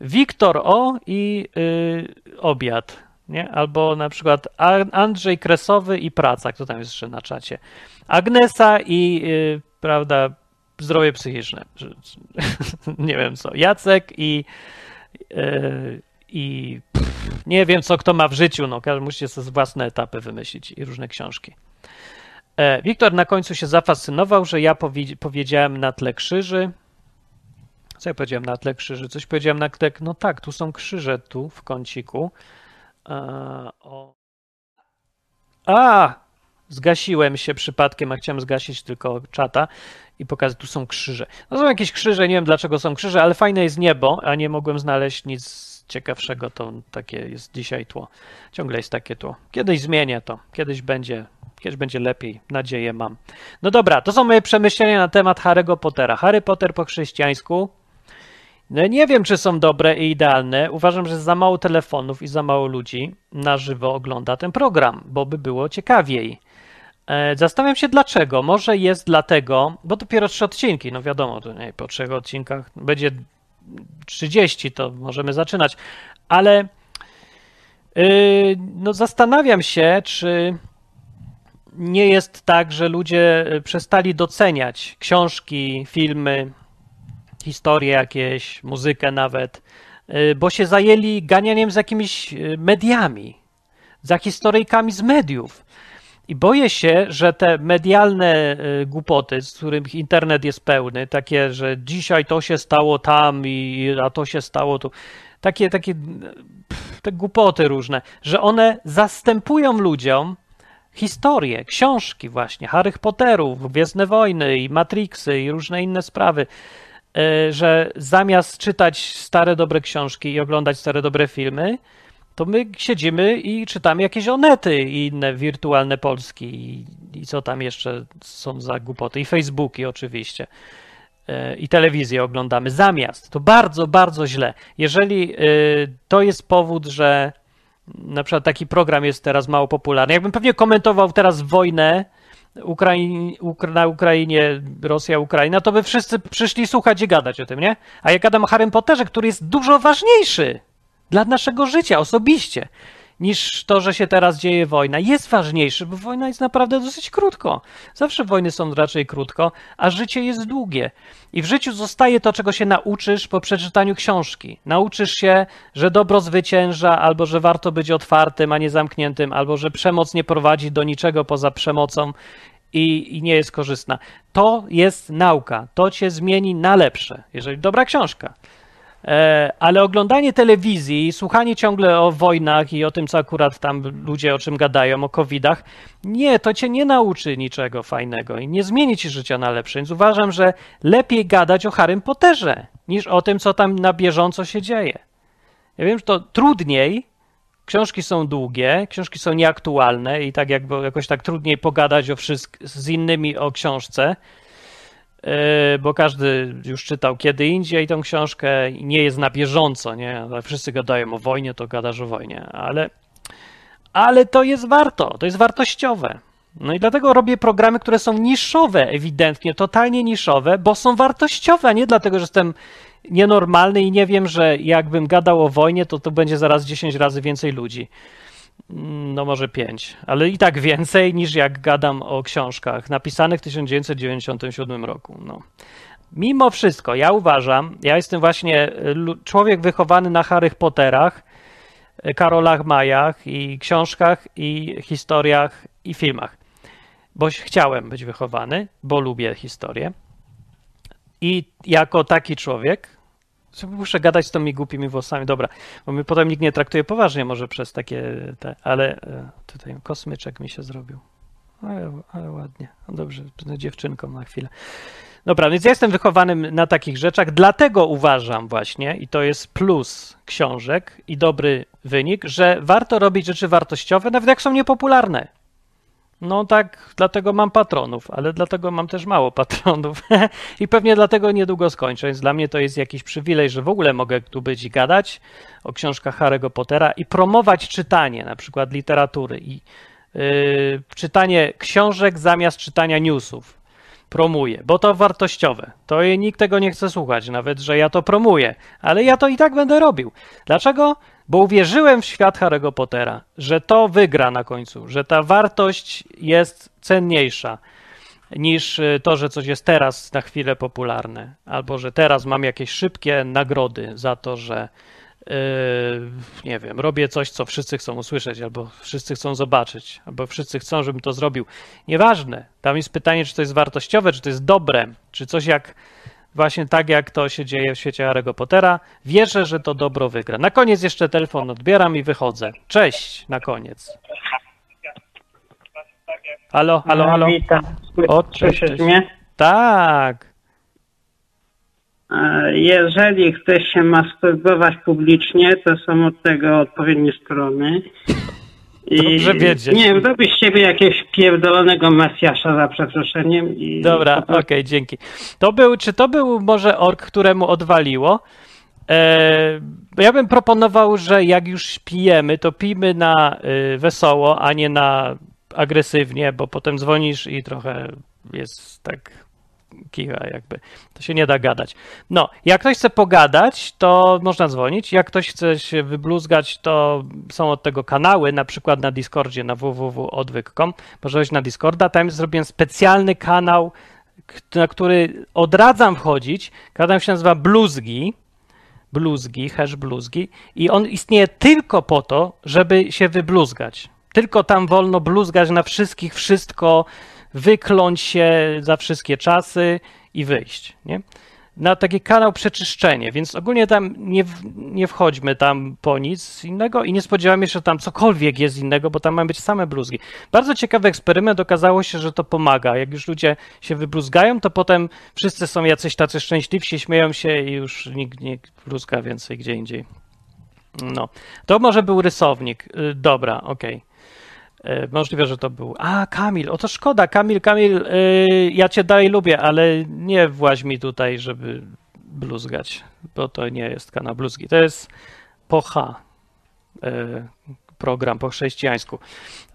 Wiktor O i yy, obiad, nie? Albo na przykład Andrzej Kresowy i praca, kto tam jest jeszcze na czacie. Agnesa i, yy, prawda, zdrowie psychiczne. [LAUGHS] nie wiem co. Jacek i yy, i pff, nie wiem, co kto ma w życiu. No, musicie sobie własne etapy wymyślić i różne książki. E, Wiktor na końcu się zafascynował, że ja powiedziałem na tle krzyży. Co ja powiedziałem na tle krzyży? Coś powiedziałem na tle. No tak, tu są krzyże, tu w kąciku. A, e. A! Zgasiłem się przypadkiem, a chciałem zgasić tylko czata i pokazać, tu są krzyże. No są jakieś krzyże, nie wiem dlaczego są krzyże, ale fajne jest niebo, a nie mogłem znaleźć nic ciekawszego, to takie jest dzisiaj tło. Ciągle jest takie tło. Kiedyś zmienię to, kiedyś będzie Kiedyś będzie lepiej, nadzieję mam. No dobra, to są moje przemyślenia na temat Harry'ego Pottera. Harry Potter po chrześcijańsku. No nie wiem, czy są dobre i idealne. Uważam, że za mało telefonów i za mało ludzi na żywo ogląda ten program, bo by było ciekawiej. E, zastanawiam się dlaczego. Może jest dlatego, bo dopiero trzy odcinki, no wiadomo, to nie, po trzech odcinkach będzie 30, to możemy zaczynać, ale yy, no zastanawiam się, czy nie jest tak, że ludzie e, przestali doceniać książki, filmy, historie jakieś, muzykę nawet, e, bo się zajęli ganianiem z jakimiś e, mediami, za historyjkami z mediów. I boję się, że te medialne głupoty, z których internet jest pełny, takie, że dzisiaj to się stało tam i a to się stało tu, takie, takie te głupoty różne, że one zastępują ludziom historie, książki właśnie, Harry Potterów, Gwiezdne Wojny i Matrixy i różne inne sprawy, e, że zamiast czytać stare dobre książki i oglądać stare dobre filmy, to my siedzimy i czytamy jakieś onety i inne wirtualne Polski i, i co tam jeszcze są za głupoty i Facebooki oczywiście e, i telewizję oglądamy zamiast. To bardzo, bardzo źle. Jeżeli e, to jest powód, że na przykład taki program jest teraz mało popularny. Jakbym pewnie komentował teraz wojnę Ukrai na Ukrainie, Rosja, Ukraina, to by wszyscy przyszli słuchać i gadać o tym, nie? A ja gadam o Harrym Potterze, który jest dużo ważniejszy dla naszego życia osobiście niż to, że się teraz dzieje wojna. Jest ważniejszy, bo wojna jest naprawdę dosyć krótko. Zawsze wojny są raczej krótko, a życie jest długie. I w życiu zostaje to, czego się nauczysz po przeczytaniu książki. Nauczysz się, że dobro zwycięża, albo że warto być otwartym, a nie zamkniętym, albo że przemoc nie prowadzi do niczego poza przemocą i, i nie jest korzystna. To jest nauka. To cię zmieni na lepsze, jeżeli dobra książka. E, ale oglądanie telewizji, słuchanie ciągle o wojnach i o tym, co akurat tam ludzie o czym gadają, o covidach, nie, to cię nie nauczy niczego fajnego i nie zmieni ci życia na lepsze. Więc uważam, że lepiej gadać o Harrym Potterze niż o tym, co tam na bieżąco się dzieje. Ja wiem, że to trudniej, książki są długie, książki są nieaktualne i tak jakby jakoś tak trudniej pogadać o wszystk- z innymi o książce, bo każdy już czytał kiedy indziej tą książkę i nie jest na bieżąco, nie? Wszyscy gadają o wojnie, to gadasz o wojnie, ale, ale to jest warto, to jest wartościowe. No i dlatego robię programy, które są niszowe, ewidentnie, totalnie niszowe, bo są wartościowe, a nie dlatego, że jestem nienormalny i nie wiem, że jakbym gadał o wojnie, to to będzie zaraz 10 razy więcej ludzi. No może pięć, ale i tak więcej niż jak gadam o książkach napisanych w 1997 roku. No. Mimo wszystko, ja uważam, ja jestem właśnie człowiek wychowany na Harry Potterach, Karolach Majach i książkach i historiach i filmach. Bo chciałem być wychowany, bo lubię historię. I jako taki człowiek muszę gadać z tymi głupimi włosami. Dobra, bo mnie potem nikt nie traktuje poważnie może przez takie te, ale e, tutaj kosmyczek mi się zrobił. Ale, ale ładnie. No dobrze, będę dziewczynką na chwilę. Dobra, więc ja jestem wychowanym na takich rzeczach, dlatego uważam właśnie, i to jest plus książek i dobry wynik, że warto robić rzeczy wartościowe, nawet jak są niepopularne. No tak, dlatego mam patronów, ale dlatego mam też mało patronów. [LAUGHS] I pewnie dlatego niedługo skończę. Więc dla mnie to jest jakiś przywilej, że w ogóle mogę tu być i gadać o książkach Harry'ego Pottera i promować czytanie, na przykład literatury i yy, czytanie książek zamiast czytania newsów. Promuję, bo to wartościowe. To nikt tego nie chce słuchać, nawet że ja to promuję, ale ja to i tak będę robił. Dlaczego? Bo uwierzyłem w świat Harry'ego Pottera, że to wygra na końcu, że ta wartość jest cenniejsza niż y, to, że coś jest teraz na chwilę popularne, albo że teraz mam jakieś szybkie nagrody za to, że yy, nie wiem, robię coś, co wszyscy chcą usłyszeć, albo wszyscy chcą zobaczyć, albo wszyscy chcą, żebym to zrobił. Nieważne. Tam jest pytanie, czy to jest wartościowe, czy to jest dobre, czy coś jak Właśnie tak jak to się dzieje w świecie Harry'ego Pottera. Wierzę, że to dobro wygra. Na koniec jeszcze telefon odbieram i wychodzę. Cześć na koniec. Halo, halo, halo. Witam. O, cześć, Słyszysz mnie? Tak. E, Jeżeli chce się masturbować publicznie, to są od tego odpowiednie strony. I Dobrze wiedzieć. Nie wiem, robisz z ciebie jakiegoś pierdolonego Mesjasza za przeproszeniem. I Dobra, okej, dzięki. To był, czy to był może ork, któremu odwaliło? E, ja bym proponował, że jak już pijemy, to pijmy na y, wesoło, a nie na agresywnie, bo potem dzwonisz i trochę jest tak kicha jakby. To się nie da gadać. No, jak ktoś chce pogadać, to można dzwonić. Jak ktoś chce się wybluzgać, to są od tego kanały, na przykład na Discordzie, na www.odwyk.com. Można wejść na Discorda, tam zrobiłem specjalny kanał, na który odradzam wchodzić. Kanał się nazywa Bluzgi. Bluzgi, hash bluzgi. I on istnieje tylko po to, żeby się wybluzgać. Tylko tam wolno bluzgać na wszystkich, wszystko, wykląć się za wszystkie czasy i wyjść. Nie? Na taki kanał przeczyszczenie, więc ogólnie tam nie, nie wchodźmy tam po nic innego i nie spodziewamy się, że tam cokolwiek jest innego, bo tam mają być same bluzgi. Bardzo ciekawy eksperyment, okazało się, że to pomaga. Jak już ludzie się wybluzgają, to potem wszyscy są jacyś tacy szczęśliwsi, śmieją się i już nikt nie bluzga więcej gdzie indziej. No, to może był rysownik. Y, Dobra, okej. Y, Możliwe, że to był. A, Kamil, o to szkoda. Kamil, Kamil, y, ja cię dalej lubię, ale nie właź mi tutaj, żeby bluzgać, bo to nie jest kanał bluzgi. To jest po H. y, Program po chrześcijańsku.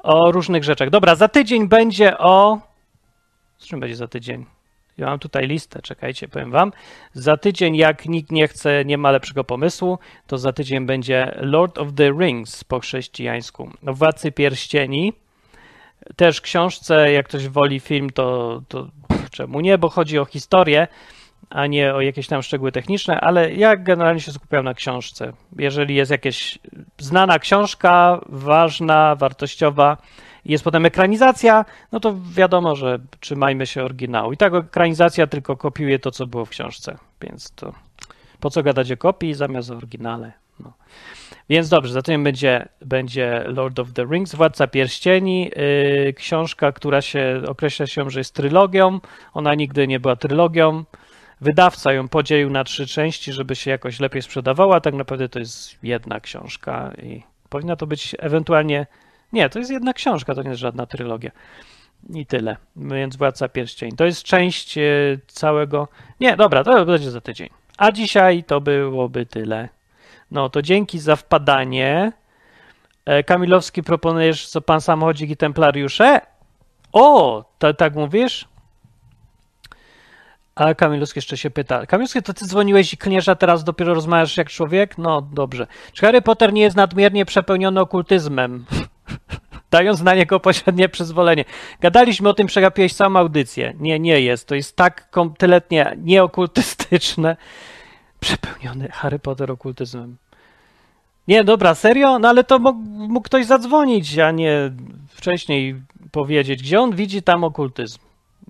O różnych rzeczach. Dobra, za tydzień będzie o. Z czym będzie za tydzień? Ja mam tutaj listę, czekajcie, powiem wam. Za tydzień, jak nikt nie chce, nie ma lepszego pomysłu, to za tydzień będzie Lord of the Rings po chrześcijańsku. Władcy Pierścieni. Też książce, jak ktoś woli film, to, to czemu nie, bo chodzi o historię, a nie o jakieś tam szczegóły techniczne, ale ja generalnie się skupiam na książce. Jeżeli jest jakaś znana książka, ważna, wartościowa, jest potem ekranizacja, no to wiadomo, że trzymajmy się oryginału. I tak ekranizacja tylko kopiuje to, co było w książce, więc to po co gadać o kopii zamiast o oryginale. No. Więc dobrze, zatem będzie, będzie Lord of the Rings, Władca Pierścieni, yy, książka, która się określa się, że jest trylogią. Ona nigdy nie była trylogią. Wydawca ją podzielił na trzy części, żeby się jakoś lepiej sprzedawała. Tak naprawdę to jest jedna książka i powinna to być ewentualnie. Nie, to jest jedna książka, to nie jest żadna trylogia. I tyle. Więc Władca Pierścieni. To jest część e, całego. Nie, dobra, to będzie za tydzień. A dzisiaj to byłoby tyle. No to dzięki za wpadanie. E, Kamilowski proponujesz, co pan samochodzik i templariusze? O, to, tak mówisz? A Kamilowski jeszcze się pyta. Kamilowski, to ty dzwoniłeś i klniesz, a teraz dopiero rozmawiasz jak człowiek? No dobrze. Czy Harry Potter nie jest nadmiernie przepełniony okultyzmem? [LAUGHS] Dając na niego [LAUGHS] pośrednie przyzwolenie. Gadaliśmy o tym, przegapiłeś samą audycję. Nie, nie jest. To jest tak kompletnie nieokultystyczne. Przepełniony Harry Potter okultyzmem. Nie, dobra, serio? No ale to mógł, mógł ktoś zadzwonić, a nie wcześniej powiedzieć, gdzie on widzi tam okultyzm.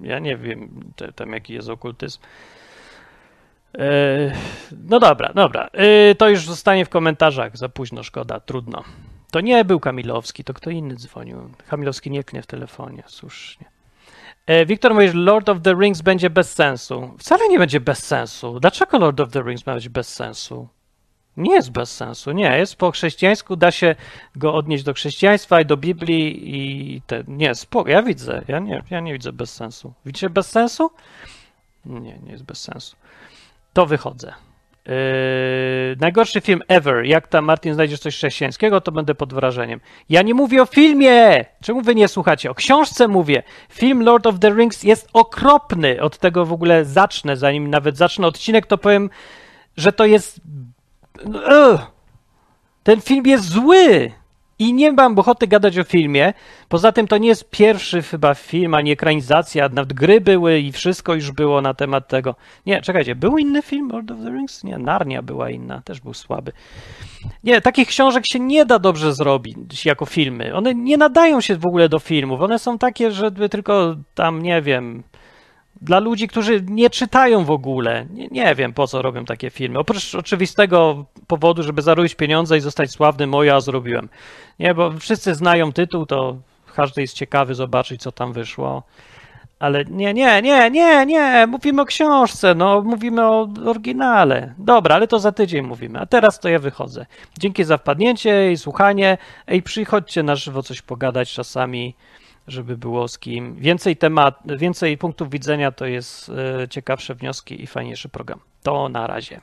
Ja nie wiem te, tam, jaki jest okultyzm. E, no dobra, dobra. E, to już zostanie w komentarzach. Za późno, szkoda, trudno. To nie był Kamilowski, to kto inny dzwonił. Kamilowski nie knie w telefonie, słusznie. E, Wiktor mówi, że Lord of the Rings będzie bez sensu. Wcale nie będzie bez sensu. Dlaczego Lord of the Rings ma być bez sensu? Nie jest bez sensu, nie. Jest po chrześcijańsku, da się go odnieść do chrześcijaństwa i do Biblii i te, nie, spoko, ja widzę, ja nie, ja nie widzę bez sensu. Widzicie bez sensu? Nie, nie jest bez sensu. To wychodzę. Yy, najgorszy film ever. Jak tam, Martin, znajdziesz coś chrześcijańskiego, to będę pod wrażeniem. Ja nie mówię o filmie! Czemu wy nie słuchacie? O książce mówię. Film Lord of the Rings jest okropny. Od tego w ogóle zacznę. Zanim nawet zacznę odcinek, to powiem, że to jest Ugh. Ten film jest zły! I nie mam ochoty gadać o filmie. Poza tym to nie jest pierwszy chyba film, ani ekranizacja. Nawet gry były i wszystko już było na temat tego. Nie, czekajcie, był inny film Lord of the Rings? Nie, Narnia była inna, też był słaby. Nie, takich książek się nie da dobrze zrobić jako filmy. One nie nadają się w ogóle do filmów. One są takie, że tylko tam, nie wiem, dla ludzi, którzy nie czytają w ogóle. Nie, nie, wiem, po co robią takie filmy. Oprócz oczywistego powodu, żeby zarobić pieniądze i zostać sławnym, o ja zrobiłem. Nie, bo wszyscy znają tytuł, to każdy jest ciekawy zobaczyć, co tam wyszło. Ale nie, nie, nie, nie, nie, mówimy o książce, no, mówimy o oryginale. Dobra, ale to za tydzień mówimy, a teraz to ja wychodzę. Dzięki za wpadnięcie i słuchanie. Ej, przychodźcie na żywo coś pogadać czasami żeby było z kim. Więcej temat, więcej punktów widzenia to jest e, ciekawsze wnioski i fajniejszy program. To na razie.